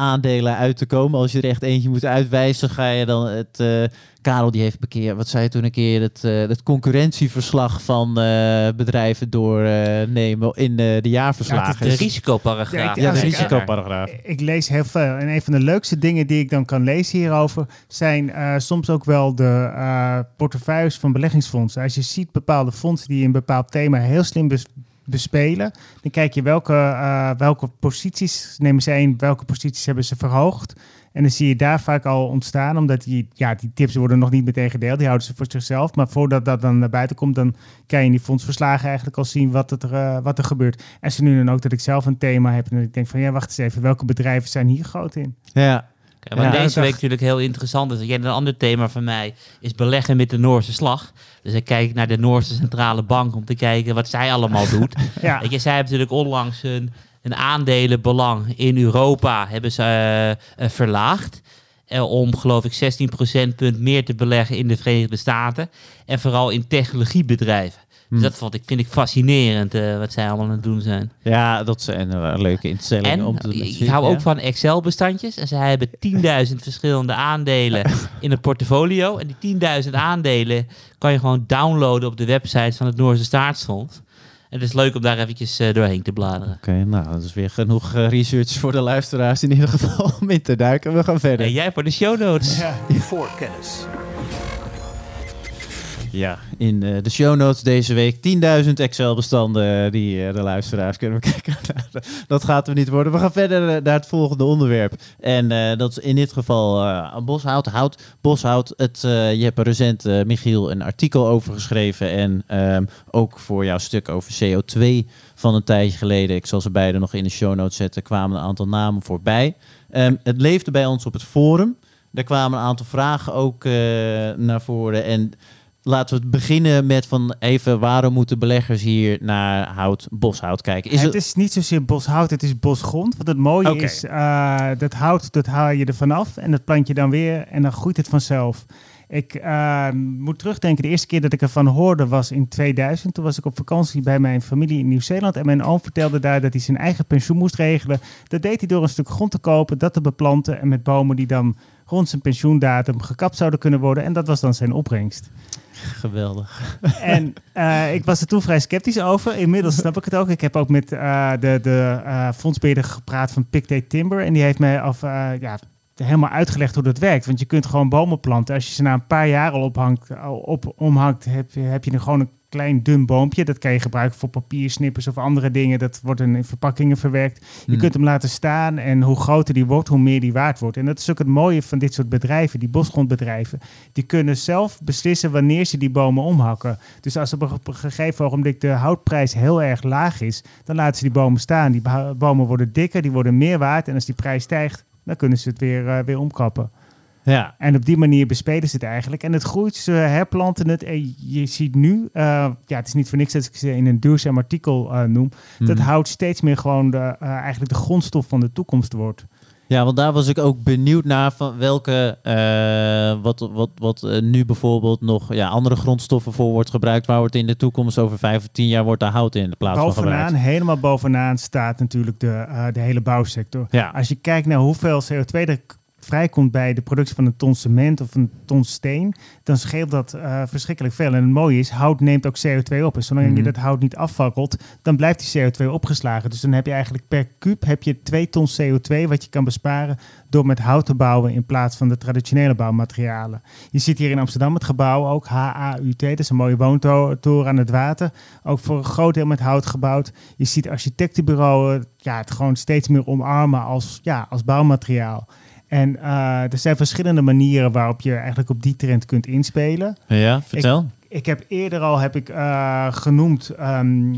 aandelen uit te komen? Als je er echt eentje moet uitwijzen, ga je dan het... eh, Karel die heeft een keer, wat zei je toen een keer, het, eh, het concurrentieverslag van eh, bedrijven doornemen in eh, de Ja, jaarverslagen. De risicoparagraaf. Ja, de ik- risicoparagraaf. Ik lees heel veel. En een van de leukste dingen die ik dan kan lezen hierover zijn eh, soms ook wel de eh, portefeuilles van beleggingsfondsen. Als je ziet bepaalde fondsen die een bepaald thema heel slim bes- bespelen, dan kijk je welke, eh, welke posities nemen ze in, welke posities hebben ze verhoogd. En dan zie je daar vaak al ontstaan, omdat die, ja, die tips worden nog niet meteen gedeeld, die houden ze voor zichzelf. Maar voordat dat dan naar buiten komt, dan kan je in die fondsverslagen eigenlijk al zien wat, het er, eh, wat er gebeurt. En ze nu dan ook dat ik zelf een thema heb en dat ik denk van ja, wacht eens even, welke bedrijven zijn hier groot in? Ja, Ja, deze dacht- week natuurlijk heel interessant is. Een ander thema van mij is beleggen met de Noorse slag. Dus ik kijk naar de Noorse Centrale Bank om te kijken wat zij allemaal doet. Ja, Weet je, zij hebben natuurlijk onlangs een, een aandelenbelang in Europa hebben ze, eh, eh, verlaagd. Eh, om geloof ik 16 procentpunt meer te beleggen in de Verenigde Staten. En vooral in technologiebedrijven. Dus Hm. dat vond ik, vind ik fascinerend eh, wat zij allemaal aan het doen zijn. ja dat zijn eh, leuke instellingen En om te ik, ik hou ja. ook van Excel-bestandjes. En zij hebben 10.000 verschillende aandelen in het portfolio. En die 10.000 aandelen kan je gewoon downloaden op de website van het Noorse Staatsfonds. En het is leuk om daar eventjes eh, doorheen te bladeren. Oké, nou, dat is weer genoeg research voor de luisteraars in ieder geval om in te duiken. We gaan verder. En jij voor de show notes. ja. Voor kennis. Ja, in eh, de show notes deze week 10.000 Excel-bestanden die eh, de luisteraars kunnen bekijken. dat gaat er niet worden. We gaan verder eh, naar het volgende onderwerp. En dat is in dit geval boshout, hout, boshout. Het, je hebt recent, Michiel, een artikel over geschreven. En ehm, ook voor jouw stuk over CO2 van een tijdje geleden. Ik zal ze beide nog in de show notes zetten. kwamen een aantal namen voorbij. Ehm, het leefde bij ons op het forum. Daar kwamen een aantal vragen ook naar voren. En laten we beginnen met van even waarom moeten beleggers hier naar hout, boshout kijken? Is het het, is niet zozeer boshout, het is bosgrond. Want het mooie is, eh, dat hout, dat haal je er vanaf en dat plant je dan weer en dan groeit het vanzelf. Ik eh, moet terugdenken, de eerste keer dat ik ervan hoorde was in 2000. Toen was ik op vakantie bij mijn familie in Nieuw-Zeeland. En mijn oom vertelde daar dat hij zijn eigen pensioen moest regelen. Dat deed hij door een stuk grond te kopen, dat te beplanten. En met bomen die dan rond zijn pensioendatum gekapt zouden kunnen worden. En dat was dan zijn opbrengst. geweldig. En eh, ik was er toen vrij sceptisch over. Inmiddels snap ik het ook. Ik heb ook met eh, de, de eh, fondsbeheerder gepraat van Pictet Timber. En die heeft mij af, ja, helemaal uitgelegd hoe dat werkt. Want je kunt gewoon bomen planten. Als je ze na een paar jaar al ophangt, op, omhangt, heb, je- heb je er gewoon een klein dun boompje. Dat kan je gebruiken voor papiersnippers of andere dingen. Dat wordt in verpakkingen verwerkt. Je Hmm. kunt hem laten staan en hoe groter die wordt, hoe meer die waard wordt. En dat is ook het mooie van dit soort bedrijven, die bosgrondbedrijven. Die kunnen zelf beslissen wanneer ze die bomen omhakken. Dus als op een, gegeven ogenblik de houtprijs heel erg laag is, dan laten ze die bomen staan. Die bomen worden dikker, die worden meer waard. En als die prijs stijgt, dan kunnen ze het weer, eh, weer omkappen. Ja, En op die manier bespelen ze het eigenlijk. En het groeit, ze herplanten het. En je ziet nu, eh, ja, het is niet voor niks dat ik ze in een duurzaam artikel eh, noem, dat Mhm. hout steeds meer gewoon de, eh, eigenlijk de grondstof van de toekomst wordt. Ja, want daar was ik ook benieuwd naar van welke, wat, wat, wat nu bijvoorbeeld nog ja, andere grondstoffen voor wordt gebruikt, waar wordt in de toekomst over vijf of tien jaar wordt daar hout in de plaats van Bovenaan, gebruikt. helemaal bovenaan staat natuurlijk de, de hele bouwsector. Ja. Als je kijkt naar hoeveel CO2 er vrijkomt bij de productie van een ton cement of een ton steen, dan scheelt dat eh, verschrikkelijk veel. En het mooie is, hout neemt ook CO2 op. En zolang Mhm. je dat hout niet afvakkelt, dan blijft die CO2 opgeslagen. Dus dan heb je eigenlijk per kuub heb je 2 ton CO2 wat je kan besparen door met hout te bouwen in plaats van de traditionele bouwmaterialen. Je ziet hier in Amsterdam het gebouw ook HAUT, dat is een mooie woontoren aan het water. Ook voor een groot deel met hout gebouwd. Je ziet architectenbureaus ja, het gewoon steeds meer omarmen als, ja, als bouwmateriaal. En eh, er zijn verschillende manieren waarop je eigenlijk op die trend kunt inspelen. Ja, vertel. Ik heb eerder al heb ik, eh, genoemd, ehm,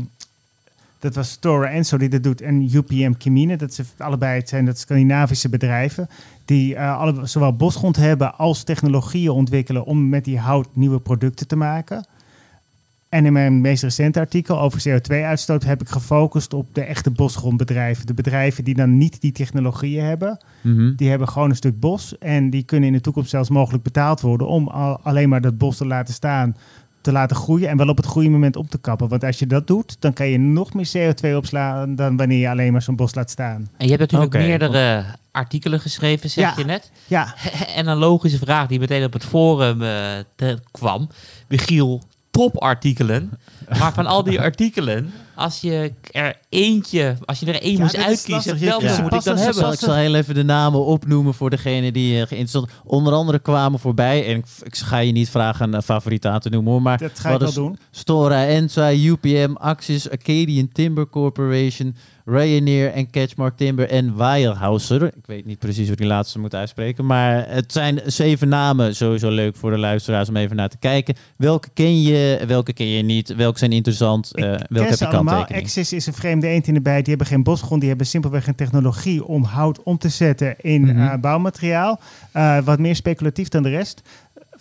dat was Stora Enso die dat doet, en UPM Chemine. Dat zijn allebei het zijn dat Scandinavische bedrijven die eh, alle, zowel bosgrond hebben als technologieën ontwikkelen om met die hout nieuwe producten te maken. En in mijn meest recente artikel over CO2-uitstoot heb ik gefocust op de echte bosgrondbedrijven. De bedrijven die dan niet die technologieën hebben. Mhm. Die hebben gewoon een stuk bos en die kunnen in de toekomst zelfs mogelijk betaald worden om al, alleen maar dat bos te laten staan, te laten groeien en wel op het goede moment op te kappen. Want als je dat doet, dan kan je nog meer CO2 opslaan dan wanneer je alleen maar zo'n bos laat staan. En je hebt natuurlijk meerdere artikelen geschreven, zeg Ja. je net. Ja, En een logische vraag die meteen op het forum eh, te- kwam. Michiel, topartikelen. Maar van al die artikelen, als je er eentje, als je er één Ja, moest uitkiezen, welke Ja. moet ik dan hebben? Ik zal heel even de namen opnoemen voor degene die uh, geïnteresseerd Onder andere kwamen voorbij, en ik, ik ga je niet vragen een favoriet aan te noemen hoor, maar dat ga ik wel is doen. Stora Ensa, UPM, Axis, Acadian Timber Corporation, Ryanair en Catchmark Timber en Weilhauser. Ik weet niet precies hoe die laatste moet uitspreken, maar het zijn zeven namen. Sowieso leuk voor de luisteraars om even naar te kijken. Welke ken je, welke ken je niet, welke zijn interessant, Ik welke ken heb je allemaal. Axis is een vreemde eend in de bijt. Die hebben geen bosgrond. Die hebben simpelweg een technologie om hout om te zetten in Mhm. eh, bouwmateriaal. Eh, wat meer speculatief dan de rest.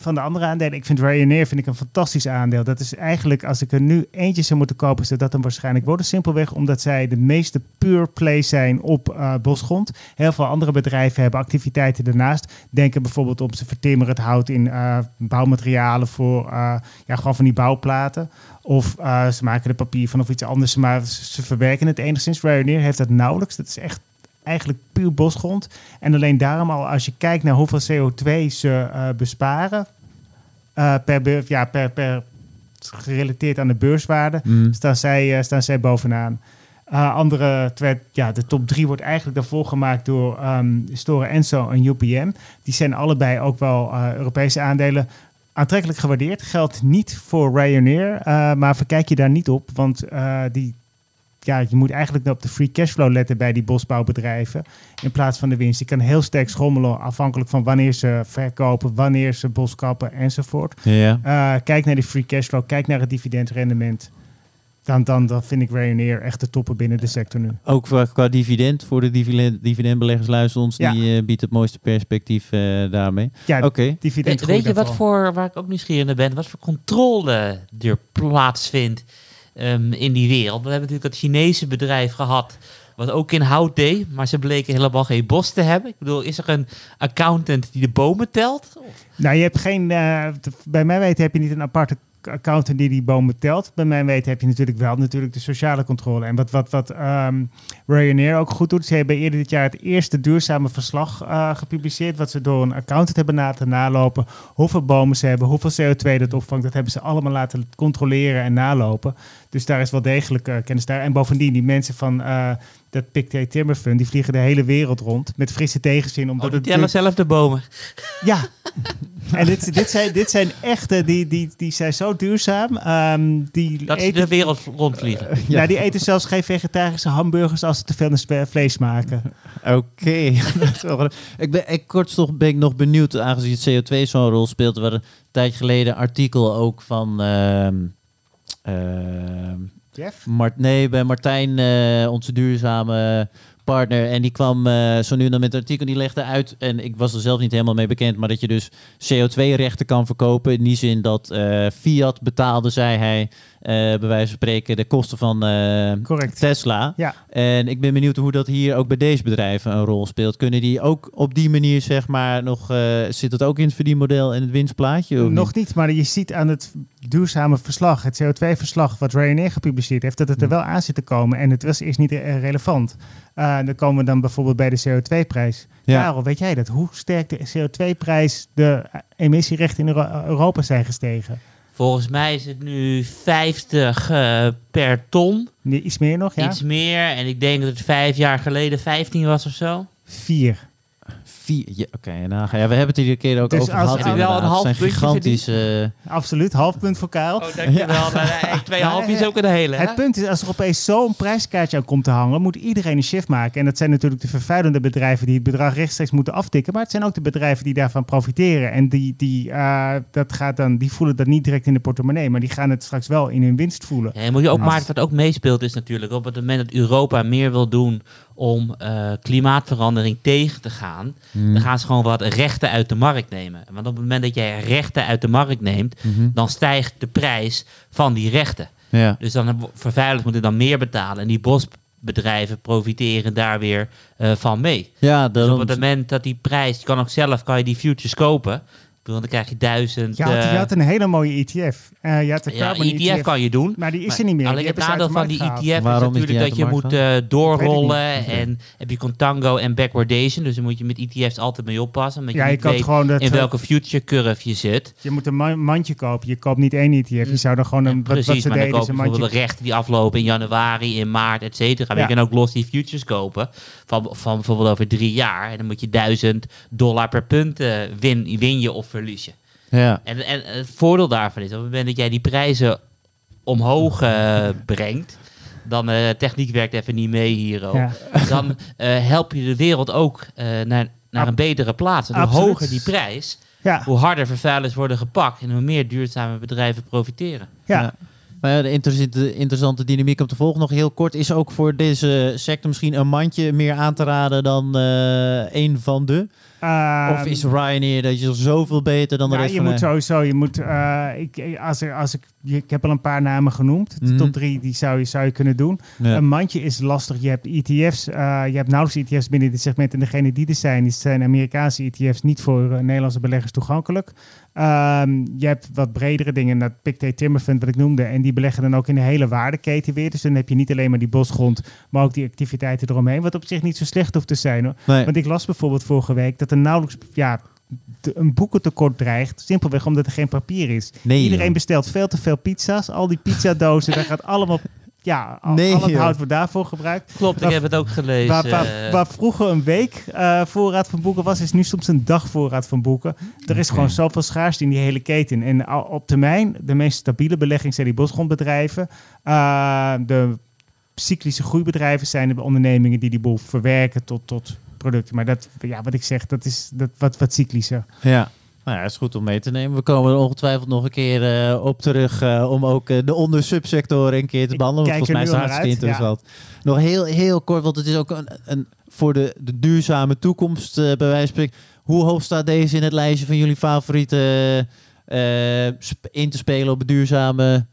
Van de andere aandelen, ik vind Ryanair vind ik een fantastisch aandeel. Dat is eigenlijk, als ik er nu eentje zou moeten kopen, zou dat dan waarschijnlijk worden. Simpelweg omdat zij de meeste pure play zijn op eh, bosgrond. Heel veel andere bedrijven hebben activiteiten daarnaast. Denken bijvoorbeeld om ze vertimmeren het hout in eh, bouwmaterialen voor eh, ja, gewoon van die bouwplaten. Of ze maken er papier van of iets anders, maar ze, ze verwerken het enigszins. Ryanair heeft dat nauwelijks. Dat is echt eigenlijk puur bosgrond. En alleen daarom al, als je kijkt naar hoeveel CO2 ze eh, besparen, eh, per, ja, per, per gerelateerd aan de beurswaarde, Mhm. staan, zij, eh, staan zij bovenaan. Andere, twee, ja, de top drie wordt eigenlijk daarvoor gemaakt door Stora Enso en UPM. Die zijn allebei ook wel Europese aandelen. aantrekkelijk gewaardeerd. Geldt niet voor Ryanair, maar verkijk je daar niet op. Want die, ja, je moet eigenlijk op de free cashflow letten bij die bosbouwbedrijven. In plaats van de winst. Die kan heel sterk schommelen afhankelijk van wanneer ze verkopen, wanneer ze bos kappen enzovoort. Ja. Eh, kijk naar die free cashflow, kijk naar het dividendrendement. Dan, dan, dan vind ik Ryanair echt de toppen binnen de sector nu. Ook qua, qua dividend voor de dividend, dividendbeleggers luisteren ons. Ja. Die eh, biedt het mooiste perspectief eh, daarmee. Ja, Oké. dividend We- weet je wat voor, waar ik ook nieuwsgierig naar ben, wat voor controle er plaatsvindt ehm, in die wereld? We hebben natuurlijk dat Chinese bedrijf gehad, wat ook in hout deed, maar ze bleken helemaal geen bos te hebben. Ik bedoel, is er een accountant die de bomen telt? Nou, je hebt geen. eh, bij mij weten heb je niet een aparte accountant die die bomen telt. Bij mij weten heb je natuurlijk wel natuurlijk de sociale controle. En wat, wat, wat ehm Ryanair ook goed doet, ze hebben eerder dit jaar het eerste duurzame verslag eh, gepubliceerd, wat ze door een accountant hebben laten nalopen. Hoeveel bomen ze hebben, hoeveel CO2 dat opvangt, dat hebben ze allemaal laten controleren en nalopen. Dus daar is wel degelijk eh, kennis daar. En bovendien, die mensen van eh, dat Pictet Timber Fund, die vliegen de hele wereld rond met frisse tegenzin. Omdat Oh, die het zelf de bomen. ja. En dit, dit, zijn, dit zijn echte, die, die, die zijn zo duurzaam. ehm, die, Dat ze eten, de wereld rondvliegen. ja. die eten zelfs geen vegetarische hamburgers als ze te veel vlees maken. Oké. Ik ben, ik, kort toch ben ik nog benieuwd, aangezien CO2 zo'n rol speelt. Er een tijd geleden een artikel ook van... ehm, ehm, Nee, bij Martijn, eh, onze duurzame partner. En die kwam eh, zo nu en dan met een artikel. Die legde uit, en ik was er zelf niet helemaal mee bekend, maar dat je dus CO2-rechten kan verkopen. In die zin dat eh, Fiat betaalde, zei hij, bij wijze van spreken, de kosten van eh. Tesla. Ja. En ik ben benieuwd hoe dat hier ook bij deze bedrijven een rol speelt. Kunnen die ook op die manier, zeg maar, nog... eh, zit het ook in het verdienmodel en het winstplaatje? Nog niet, maar je ziet aan het duurzame verslag, het CO2-verslag wat Ryanair gepubliceerd heeft, dat het er wel aan zit te komen. En het was eerst niet eh, relevant. Eh, dan komen we dan bijvoorbeeld bij de CO2-prijs. Ja. Karel, weet jij dat? Hoe sterk de CO2-prijs, de emissierechten in Euro- Europa zijn gestegen? Volgens mij is het nu 50 eh, per ton. Iets meer nog, ja? Iets meer. En ik denk dat het vijf jaar geleden 15 was of zo. Vier. Vier, ja, Oké, nou, ja, we hebben het iedere keer ook Dus over als- gehad. wel een half Het zijn gigantische... Absoluut, half punt voor Karel. Oh, dankjewel. Ja. Twee halfjes is ook een hele. hè? Het punt is, als er opeens zo'n prijskaartje aan komt te hangen, moet iedereen een shift maken. En dat zijn natuurlijk de vervuilende bedrijven die het bedrag rechtstreeks moeten aftikken. Maar het zijn ook de bedrijven die daarvan profiteren. En die, die, eh, dat gaat dan, die voelen dat niet direct in de portemonnee, maar die gaan het straks wel in hun winst voelen. Ja, en moet je ook Als- maar wat ook meespeelt is natuurlijk op het moment dat Europa meer wil doen om eh, klimaatverandering tegen te gaan, Hmm. dan gaan ze gewoon wat rechten uit de markt nemen. Want op het moment dat jij rechten uit de markt neemt, Mhm. dan stijgt de prijs van die rechten. Ja. Dus dan vervuilers moeten dan meer betalen en die bosbedrijven profiteren daar weer eh, van mee. Ja, Dus op het moment dat die prijs, je kan ook zelf kan je die futures kopen. Ik bedoel, Dan krijg je duizend. Je had, je eh, had een hele mooie ETF. Eh, je had de ja, ETF ETF, kan je doen. maar die is Maar er niet meer. Alleen het nadeel de van die. ETF Waarom is natuurlijk dat je moet eh, doorrollen en heb je contango en backwardation. Dus dan moet je met ETF's altijd mee oppassen. Omdat Ja, je je niet kan weet gewoon dat, in welke future curve je zit. Je moet een ma- mandje kopen. Je koopt niet één ETF. Je zou dan gewoon een, wat, wat Mm. Precies, ze maar dan koop je een bijvoorbeeld mandje. de rechten die aflopen in januari, in maart, et cetera. Maar Ja. je kan ook los die futures kopen van, van bijvoorbeeld over drie jaar. En dan moet je duizend dollar per punt eh, win, win je of verlies je. ja. En, en het voordeel daarvan is, op het moment dat jij die prijzen omhoog eh, brengt, dan eh techniek werkt even niet mee hier ook. Ja. Dan eh, help je de wereld ook eh, naar, naar een betere plaats. En hoe Absoluut. hoger die prijs, Ja, hoe harder vervuilers worden gepakt en hoe meer duurzame bedrijven profiteren. ja. Ja. Maar ja, de interessante, interessante dynamiek om te volgen nog heel kort is ook voor deze sector misschien een mandje meer aan te raden dan eh een van de. Ehm, of is Ryanair dat je zoveel beter dan de Ja, rest je van moet de... sowieso, je moet, eh, ik, als, er, als ik, ik heb al een paar namen genoemd. De Mhm. top drie, die zou je, zou je kunnen doen. Ja. Een mandje is lastig. Je hebt ETF's, eh, je hebt nauwelijks ETF's binnen dit segment. En degene die er zijn, die zijn Amerikaanse ETF's niet voor eh, Nederlandse beleggers toegankelijk. Ehm, je hebt wat bredere dingen, dat Pictet Timber Fund wat ik noemde. En die beleggen dan ook in de hele waardeketen weer. Dus dan heb je niet alleen maar die bosgrond, maar ook die activiteiten eromheen. Wat op zich niet zo slecht hoeft te zijn hoor. Nee. Want ik las bijvoorbeeld vorige week dat er nauwelijks ja, te- een boekentekort dreigt. Simpelweg omdat er geen papier is. Nee, Iedereen joh. bestelt veel te veel pizza's. Al die pizzadozen, daar gaat allemaal ja, al, Nee, al het hout wordt daarvoor gebruikt. Klopt, ik heb het ook gelezen. Waar, waar, eh, waar vroeger een week eh, voorraad van boeken was, is nu soms een dag voorraad van boeken. Er is gewoon zoveel schaarste in die hele keten. En al- op termijn, de meest stabiele belegging zijn die bosgrondbedrijven. Uh, de cyclische groeibedrijven zijn de ondernemingen die die boel verwerken tot, tot producten. Maar dat, ja, wat ik zeg, dat is dat, wat, wat cyclischer. Ja. Nou ja, is goed om mee te nemen. We komen er ongetwijfeld nog een keer eh, op terug eh, om ook eh, de ondersubsectoren een keer te behandelen. Want volgens mij is het hartstikke interessant. Nog heel, heel kort, want het is ook een, een, voor de, de duurzame toekomst bij wijze van spreken. Hoe hoog staat deze in het lijstje van jullie favoriete in te spelen op duurzame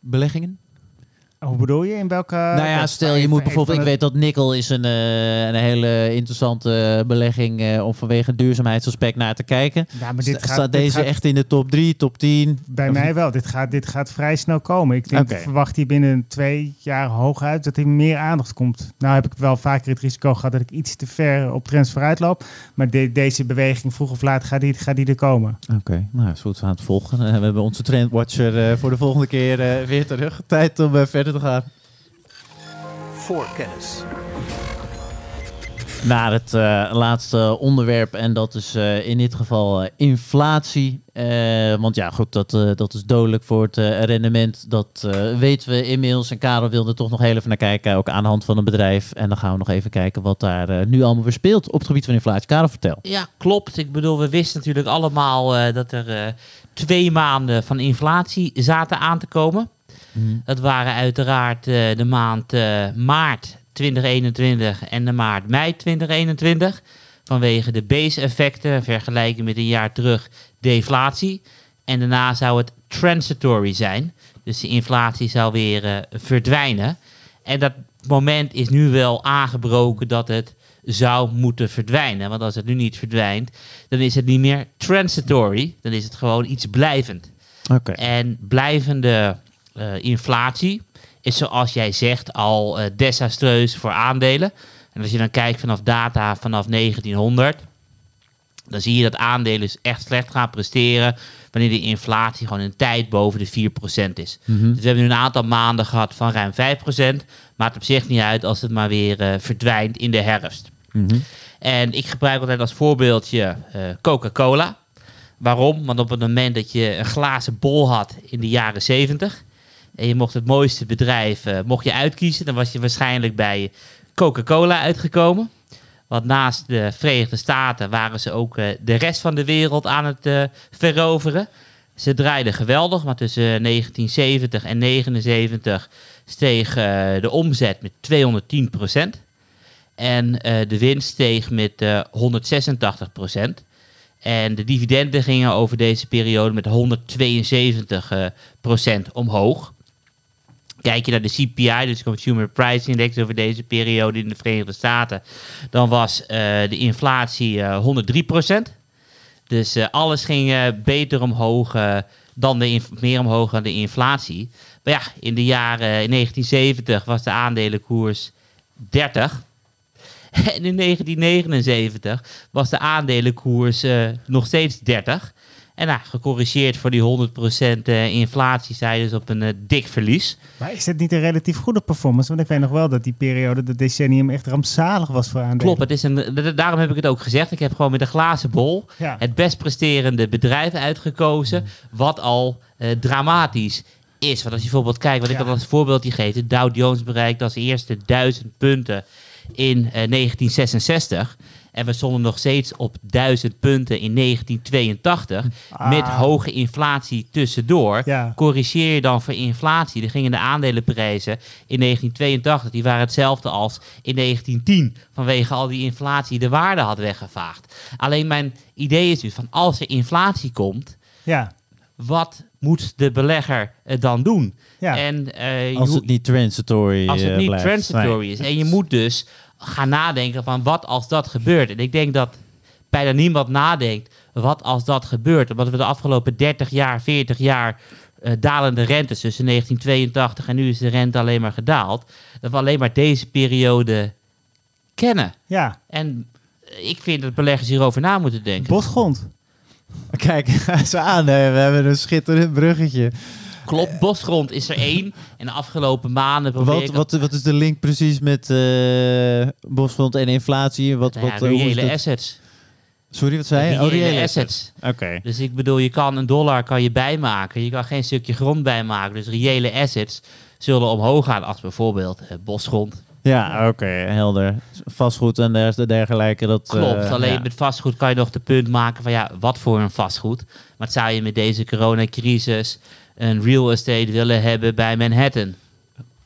beleggingen? Hoe bedoel je? In welke... nou ja, stel je moet bijvoorbeeld, ik weet dat nikkel is een, eh, een hele interessante belegging eh, om vanwege duurzaamheidsaspect naar te kijken. Ja, maar dit Sta- gaat, staat dit deze gaat- echt in de top 3, top 10? Bij Of- mij wel. Dit gaat, dit gaat vrij snel komen. Ik denk, verwacht hier binnen twee jaar hooguit dat er meer aandacht komt. Nou heb ik wel vaker het risico gehad dat ik iets te ver op trends vooruit loop. Maar de- deze beweging vroeg of laat gaat die, gaat die er komen. Oké, nou is goed, we gaan het volgen. We hebben onze trendwatcher eh, voor de volgende keer weer terug. Tijd om verder voor kennis. Naar het eh, laatste onderwerp en dat is eh, in dit geval eh, inflatie. Eh, want ja, goed, dat, eh, dat is dodelijk voor het rendement. Dat eh, weten we inmiddels. En Karel wilde er toch nog heel even naar kijken, ook aan de hand van een bedrijf. En dan gaan we nog even kijken wat daar nu allemaal weer speelt op het gebied van inflatie. Karel, vertel. Ja, klopt. Ik bedoel, we wisten natuurlijk allemaal eh, dat er eh, twee maanden van inflatie zaten aan te komen. Dat waren uiteraard eh, de maand eh, maart 2021 en de maand mei 2021. Vanwege de base-effecten, vergelijken met een jaar terug, deflatie. En daarna zou het transitory zijn. Dus de inflatie zou weer eh, verdwijnen. En dat moment is nu wel aangebroken dat het zou moeten verdwijnen. Want als het nu niet verdwijnt, dan is het niet meer transitory. Dan is het gewoon iets blijvend. En blijvende inflatie is zoals jij zegt al eh, desastreus voor aandelen. En als je dan kijkt vanaf data vanaf 1900, dan zie je dat aandelen dus echt slecht gaan presteren wanneer de inflatie gewoon een tijd boven de 4% is. Dus we hebben nu een aantal maanden gehad van ruim 5%, maakt op zich niet uit als het maar weer eh, verdwijnt in de herfst. Mhm. En ik gebruik altijd als voorbeeldje eh, Coca-Cola. Waarom? Want op het moment dat je een glazen bol had in de jaren 70 en je mocht het mooiste bedrijf eh, mocht je uitkiezen, dan was je waarschijnlijk bij Coca-Cola uitgekomen. Want naast de Verenigde Staten waren ze ook eh, de rest van de wereld aan het eh, veroveren. Ze draaiden geweldig, maar tussen 1970 en 1979 steeg de omzet met 210% En eh, de winst steeg met eh 186% En de dividenden gingen over deze periode met 172 eh, procent omhoog. Kijk je naar de CPI, dus Consumer Price Index over deze periode in de Verenigde Staten, dan was eh, de inflatie eh 103% Dus eh, alles ging eh, beter omhoog eh, dan de meer omhoog dan de inflatie. Maar ja, in de jaren in 1970 was de aandelenkoers 30. En in 1979 was de aandelenkoers eh, nog steeds 30. En nou, gecorrigeerd voor die 100% eh, inflatie, je dus op een eh, dik verlies. Maar is het niet een relatief goede performance? Want ik weet nog wel dat die periode, dat decennium, echt rampzalig was voor aandelen. Klopt, het is een, da- daarom heb ik het ook gezegd. Ik heb gewoon met een glazen bol Ja. het best presterende bedrijf uitgekozen, wat al eh, dramatisch is. Want als je bijvoorbeeld kijkt, wat ik Ja. al als voorbeeldje geef, de Dow Jones bereikt als eerste 1000 punten in eh, 1966. En we stonden nog steeds op 1000 punten in 1982. Met Ah. hoge inflatie tussendoor. Ja. Corrigeer je dan voor inflatie. Dan gingen de aandelenprijzen in 1982, die waren hetzelfde als in 1910. Vanwege al die inflatie de waarde had weggevaagd. Alleen mijn idee is dus van als er inflatie komt, Ja, wat moet de belegger eh, dan doen? ja. En, eh, Als het niet transitory als het eh, niet blijft. transitory Nee. is. En je moet dus gaan nadenken van wat als dat gebeurt. En ik denk dat bijna niemand nadenkt wat als dat gebeurt. Omdat we de afgelopen 30 jaar, 40 jaar eh, dalende rentes tussen 1982 en nu is de rente alleen maar gedaald. Dat we alleen maar deze periode kennen. ja. En ik vind dat beleggers hierover na moeten denken. Bosgrond. Kijk, eens aan. hè. We hebben een schitterend bruggetje. Klopt, bosgrond is er één. En de afgelopen maanden probeer Wat, ik... wat, wat is de link precies met eh bosgrond en inflatie? Wat, Nou ja, wat, reële assets. Sorry, wat zei je? Oh, Reële assets. Oké. Dus ik bedoel, je kan een dollar kan je bijmaken. Je kan geen stukje grond bijmaken. Dus reële assets zullen omhoog gaan als bijvoorbeeld eh, bosgrond. Ja, oké, helder. Vastgoed en der- dergelijke. Dat, Klopt, eh, alleen ja. met vastgoed kan je nog de punt maken van ja, wat voor een vastgoed. Maar zou je met deze coronacrisis een real estate willen hebben bij Manhattan?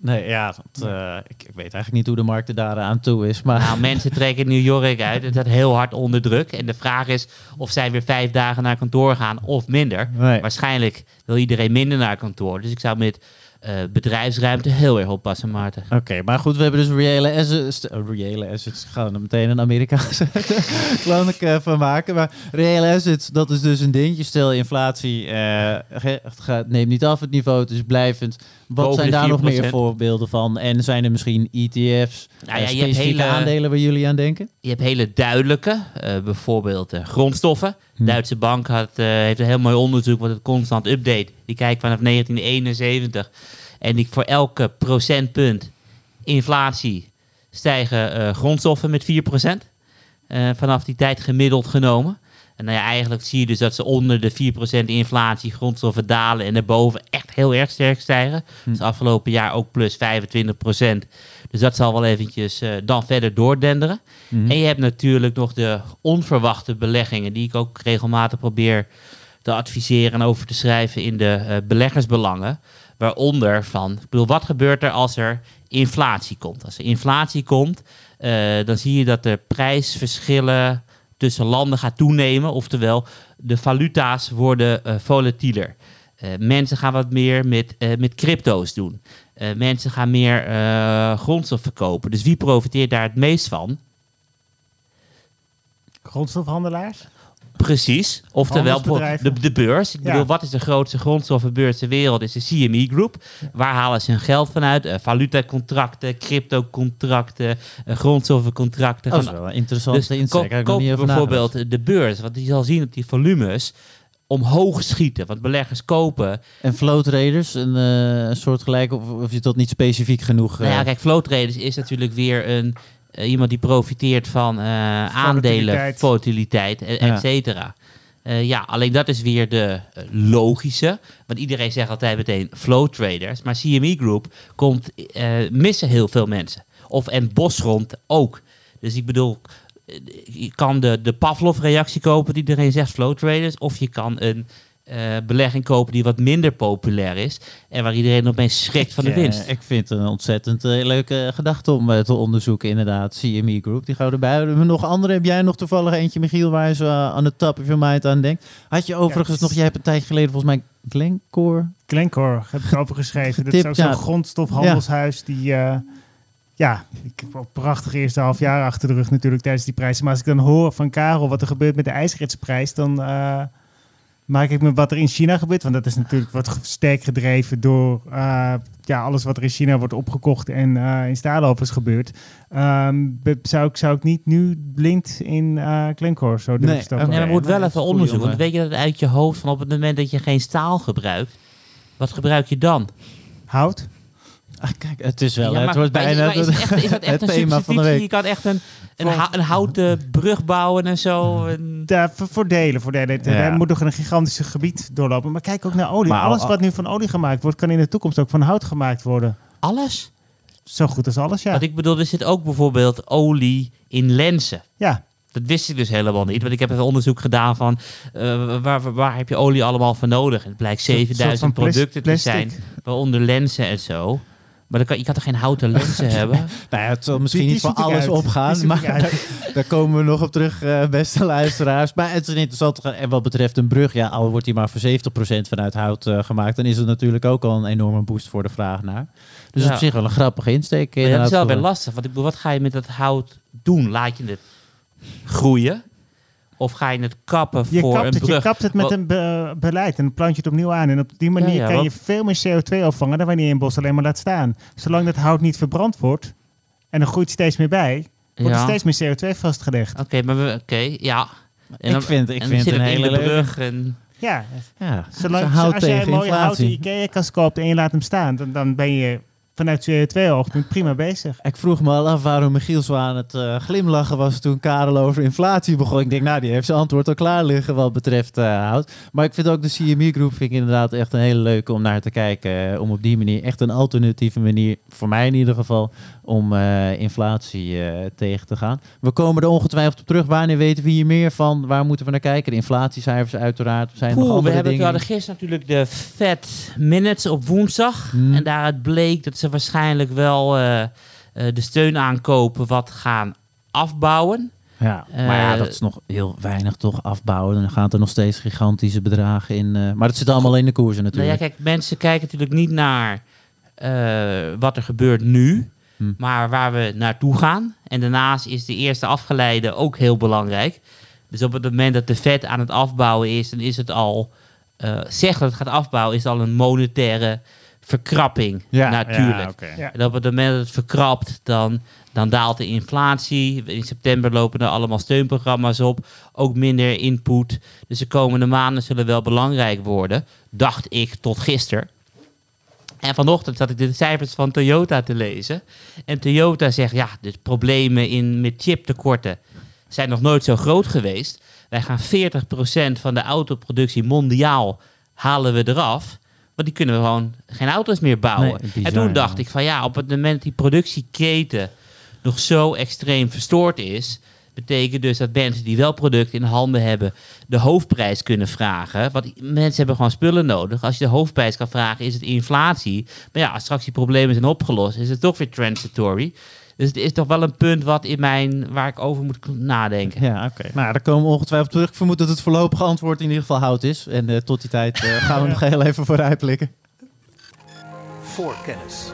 Nee, ja, dat, eh, ik, ik weet eigenlijk niet hoe de markt er daar aan toe is. Maar Nou, mensen trekken New York uit. Het staat heel hard onder druk. En de vraag is of zij weer vijf dagen naar kantoor gaan of minder. Nee. Waarschijnlijk wil iedereen minder naar kantoor. Dus ik zou met eh, bedrijfsruimte heel erg oppassen, Maarten. Oké, maar goed, we hebben dus reële assets. oh, reële assets, ik ga er meteen een Amerikaanse geloof ik eh, van maken. Maar reële assets, dat is dus een dingetje. Stel, inflatie eh, neemt niet af, het niveau het is blijvend. Wat zijn daar nog 4%. meer voorbeelden van? En zijn er misschien ETF's, Nou eh, ja, je hebt specifieke hele- aandelen waar jullie aan denken? Je hebt hele duidelijke, eh, bijvoorbeeld eh, grondstoffen. Hm. Duitse bank had, heeft een heel mooi onderzoek wat het constant update. Die kijkt vanaf 1971. En die voor elke procentpunt inflatie stijgen grondstoffen met 4%. eh, vanaf die tijd gemiddeld genomen. En nou ja, eigenlijk zie je dus dat ze onder de 4% inflatie grondstoffen dalen en daarboven echt heel erg sterk stijgen. Dus afgelopen jaar ook plus 25%. Dus dat zal wel eventjes eh, dan verder doordenderen. Mhm. En je hebt natuurlijk nog de onverwachte beleggingen, die ik ook regelmatig probeer te adviseren en over te schrijven in de eh, beleggersbelangen. Waaronder van, ik bedoel, wat gebeurt er als er inflatie komt? Als er inflatie komt, eh, dan zie je dat de prijsverschillen tussen landen gaat toenemen. Oftewel, de valuta's worden eh volatieler. Eh, mensen gaan wat meer met, eh, met crypto's doen. Mensen gaan meer eh, grondstoffen kopen. Dus wie profiteert daar het meest van? Grondstofhandelaars? Precies. Oftewel de, de beurs. Ik Ja. bedoel, wat is de grootste grondstoffenbeurs ter wereld? Is de CME Group. Waar halen ze hun geld vanuit? Uh, valutacontracten, cryptocontracten, uh, grondstoffencontracten. Dat is wel een interessante dus insteek. koop, bijvoorbeeld de beurs. Want die zal zien dat die volumes omhoog schieten. Want beleggers kopen. En flow traders, een eh, soort gelijk, of, of is dat niet specifiek genoeg? Nou ja, kijk, flow traders is natuurlijk weer een, iemand die profiteert van eh aandelen, Volatiliteit. volatiliteit, et, cetera. Eh, ja, alleen dat is weer de eh, logische. Want iedereen zegt altijd meteen flow traders. Maar CME Group komt, eh, missen heel veel mensen. Of en Bosgrond ook. Dus ik bedoel, eh, je kan de, de Pavlov-reactie kopen die iedereen zegt flow traders. Of je kan een eh, belegging kopen die wat minder populair is. En waar iedereen opeens schrikt van de Eh, winst. ik vind het een ontzettend eh, leuke gedachte om te onderzoeken, inderdaad. CME Group, die gaan we nog andere? Heb jij nog toevallig eentje, Michiel, waar je zo aan de top of your mind aan denkt? Had je overigens het is- nog, jij hebt een tijdje geleden volgens mij Glencore... Glencore heb ik over geschreven. Dat is ja. zo'n grondstofhandelshuis die... eh, ja, ik heb een prachtig eerste half jaar achter de rug natuurlijk tijdens die prijzen. Maar als ik dan hoor van Karel wat er gebeurt met de ijsritsprijs, dan eh, maak ik me wat er in China gebeurt. Want dat is natuurlijk wat sterk gedreven door eh, ja, alles wat er in China wordt opgekocht en eh in staalovens gebeurt. Ehm, be- zou, ik, zou ik niet nu blind in eh Glencore zo Nee, stappen? oké. Nee, maar je moet wel even jongen. Want weet je dat uit je hoofd van op het moment dat je geen staal gebruikt, wat gebruik je dan? Hout? Ah, kijk, het is wel, Ja, het wordt is- bijna is, het echt, is dat echt het een thema van de substitutie? week. Je kan echt een, een, een houten brug bouwen en zo. En... Ja, voor, voor delen. Voor delen. Ja. Moet nog een gigantisch gebied doorlopen. Maar kijk ook naar olie. Maar alles al- wat nu van olie gemaakt wordt, kan in de toekomst ook van hout gemaakt worden. Alles? Zo goed als alles, ja. Want ik bedoel, er zit ook bijvoorbeeld olie in lenzen. Ja, Dat wist ik dus helemaal niet. Want ik heb even onderzoek gedaan van eh, waar, waar, heb je olie allemaal voor nodig? En het blijkt Soort- soort 7000 van plas- producten te zijn, waaronder lenzen en zo. Maar dan kan, je kan toch geen houten lenzen hebben? Nou ja, het zal misschien Die- niet voor ik alles uit. Opgaan, ik maar daar, daar komen we nog op terug, eh, beste luisteraars. Maar het is een interessant. ge- En wat betreft een brug, ja, al wordt die maar voor 70% vanuit hout eh, gemaakt, dan is het natuurlijk ook al een enorme boost voor de vraag naar. Dus Ja. op zich wel een grappige insteek. Maar ja, dat is wel weer lastig. Want ik bedoel, wat ga je met dat hout doen? Laat je het groeien? Of ga je het kappen je voor kapt, een het, je brug? kapt het met een be- beleid en dan plant je het opnieuw aan. En op die manier Ja, ja, kan je veel meer CO2 opvangen dan wanneer je een bos alleen maar laat staan. Zolang dat hout niet verbrand wordt en er groeit steeds meer bij, wordt Ja. er steeds meer CO2 vastgelegd. Oké, maar we, oké, ja. En Ik vind- ik en vind een het in hele brug en Ja, Ja, zolang, als jij een mooie houten. IKEA-kast koopt en je laat hem staan, dan, dan ben je vanuit CO2-oogpunt prima bezig. Ik vroeg me al af waarom Michiel zo aan het eh, glimlachen was toen Karel over inflatie begon. Ik denk, nou, die heeft zijn antwoord al klaar liggen wat betreft eh, hout. Maar ik vind ook de CME-groep vind ik inderdaad echt een hele leuke om naar te kijken. eh, om op die manier, echt een alternatieve manier, voor mij in ieder geval, om eh, inflatie eh, tegen te gaan. We komen er ongetwijfeld op terug. Wanneer weten we hier meer van? Waar moeten we naar kijken? De inflatiecijfers uiteraard. Zijn er nog Poeh, we, andere hebben, we dingen? hadden gisteren natuurlijk de Fed Minutes op woensdag. Hmm. En daaruit bleek dat ze waarschijnlijk wel eh, eh, de steun aankopen wat gaan afbouwen. Ja, Eh, maar ja, dat is nog heel weinig toch afbouwen. Dan gaan er nog steeds gigantische bedragen in. eh, maar dat zit allemaal in de koersen Nou ja, natuurlijk. kijk, mensen kijken natuurlijk niet naar eh, wat er gebeurt nu, Hmm. maar waar we naartoe gaan. En daarnaast is de eerste afgeleide ook heel belangrijk. Dus op het moment dat de Fed aan het afbouwen is, dan is het al, eh zeg dat het gaat afbouwen, is het al een monetaire verkrapping natuurlijk. Ja. En op het moment dat het verkrapt, dan, dan daalt de inflatie. In september lopen er allemaal steunprogramma's op. Ook minder input. Dus de komende maanden zullen wel belangrijk worden. Dacht ik tot gisteren. En vanochtend zat ik de cijfers van Toyota te lezen. En Toyota zegt, ja, de problemen in, met chiptekorten zijn nog nooit zo groot geweest. Wij gaan 40% van de autoproductie mondiaal halen we eraf. Want die kunnen we gewoon geen auto's meer bouwen. Nee, bizar, en toen dacht ja. ik van ja, op het moment dat die productieketen nog zo extreem verstoord is, betekent dus dat mensen die wel producten in handen hebben, de hoofdprijs kunnen vragen. Want mensen hebben gewoon spullen nodig. Als je de hoofdprijs kan vragen, is het inflatie. Maar ja, als straks die problemen zijn opgelost, is het toch weer transitory. Dus het is toch wel een punt wat in mijn, waar ik over moet nadenken. Ja, oké. Nou, daar komen we ongetwijfeld terug. Ik vermoed dat het voorlopige antwoord in ieder geval hout is. En eh, tot die tijd eh, gaan we nog heel even vooruitblikken. Voorkennis.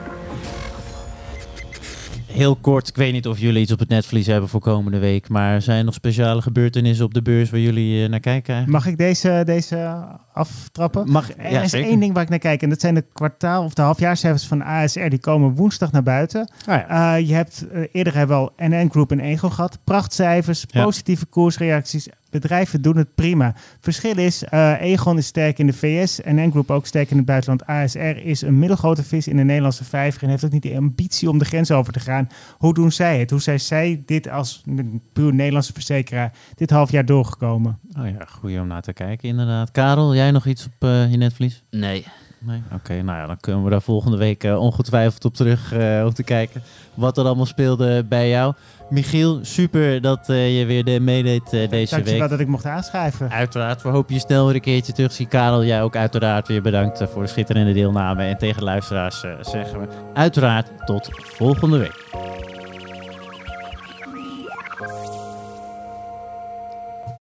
Heel kort, ik weet niet of jullie iets op het netvlies hebben voor komende week. Maar zijn er nog speciale gebeurtenissen op de beurs waar jullie eh, naar kijken? Mag ik deze, deze aftrappen? Mag, er ja, is zeker. één ding waar ik naar kijk en dat zijn de kwartaal- of de halfjaarcijfers van ASR. Die komen woensdag naar buiten. Ja. Uh, je hebt uh, eerder hebben we al NN Group en Ego gehad. Prachtcijfers, Ja. positieve koersreacties. Bedrijven doen het prima. Verschil is, uh, Egon is sterk in de VS, NN Group ook sterk in het buitenland. ASR is een middelgrote vis in de Nederlandse vijver en heeft ook niet de ambitie om de grens over te gaan. Hoe doen zij het? Hoe zijn zij dit als een puur Nederlandse verzekeraar dit half jaar doorgekomen? Oh ja, goeie om naar te kijken inderdaad. Karel, jij nog iets op eh, je netvlies? Nee. Nee? Oké, nou ja, dan kunnen we daar volgende week eh, ongetwijfeld op terug eh, om te kijken wat er allemaal speelde bij jou. Michiel, super dat eh, je weer de meedeed eh, deze Dankjewel week. dat ik mocht aanschrijven. Uiteraard, we hopen je snel weer een keertje terug te zien. Karel, jij ook uiteraard weer bedankt voor de schitterende deelname. En tegen de luisteraars eh, zeggen we uiteraard tot volgende week.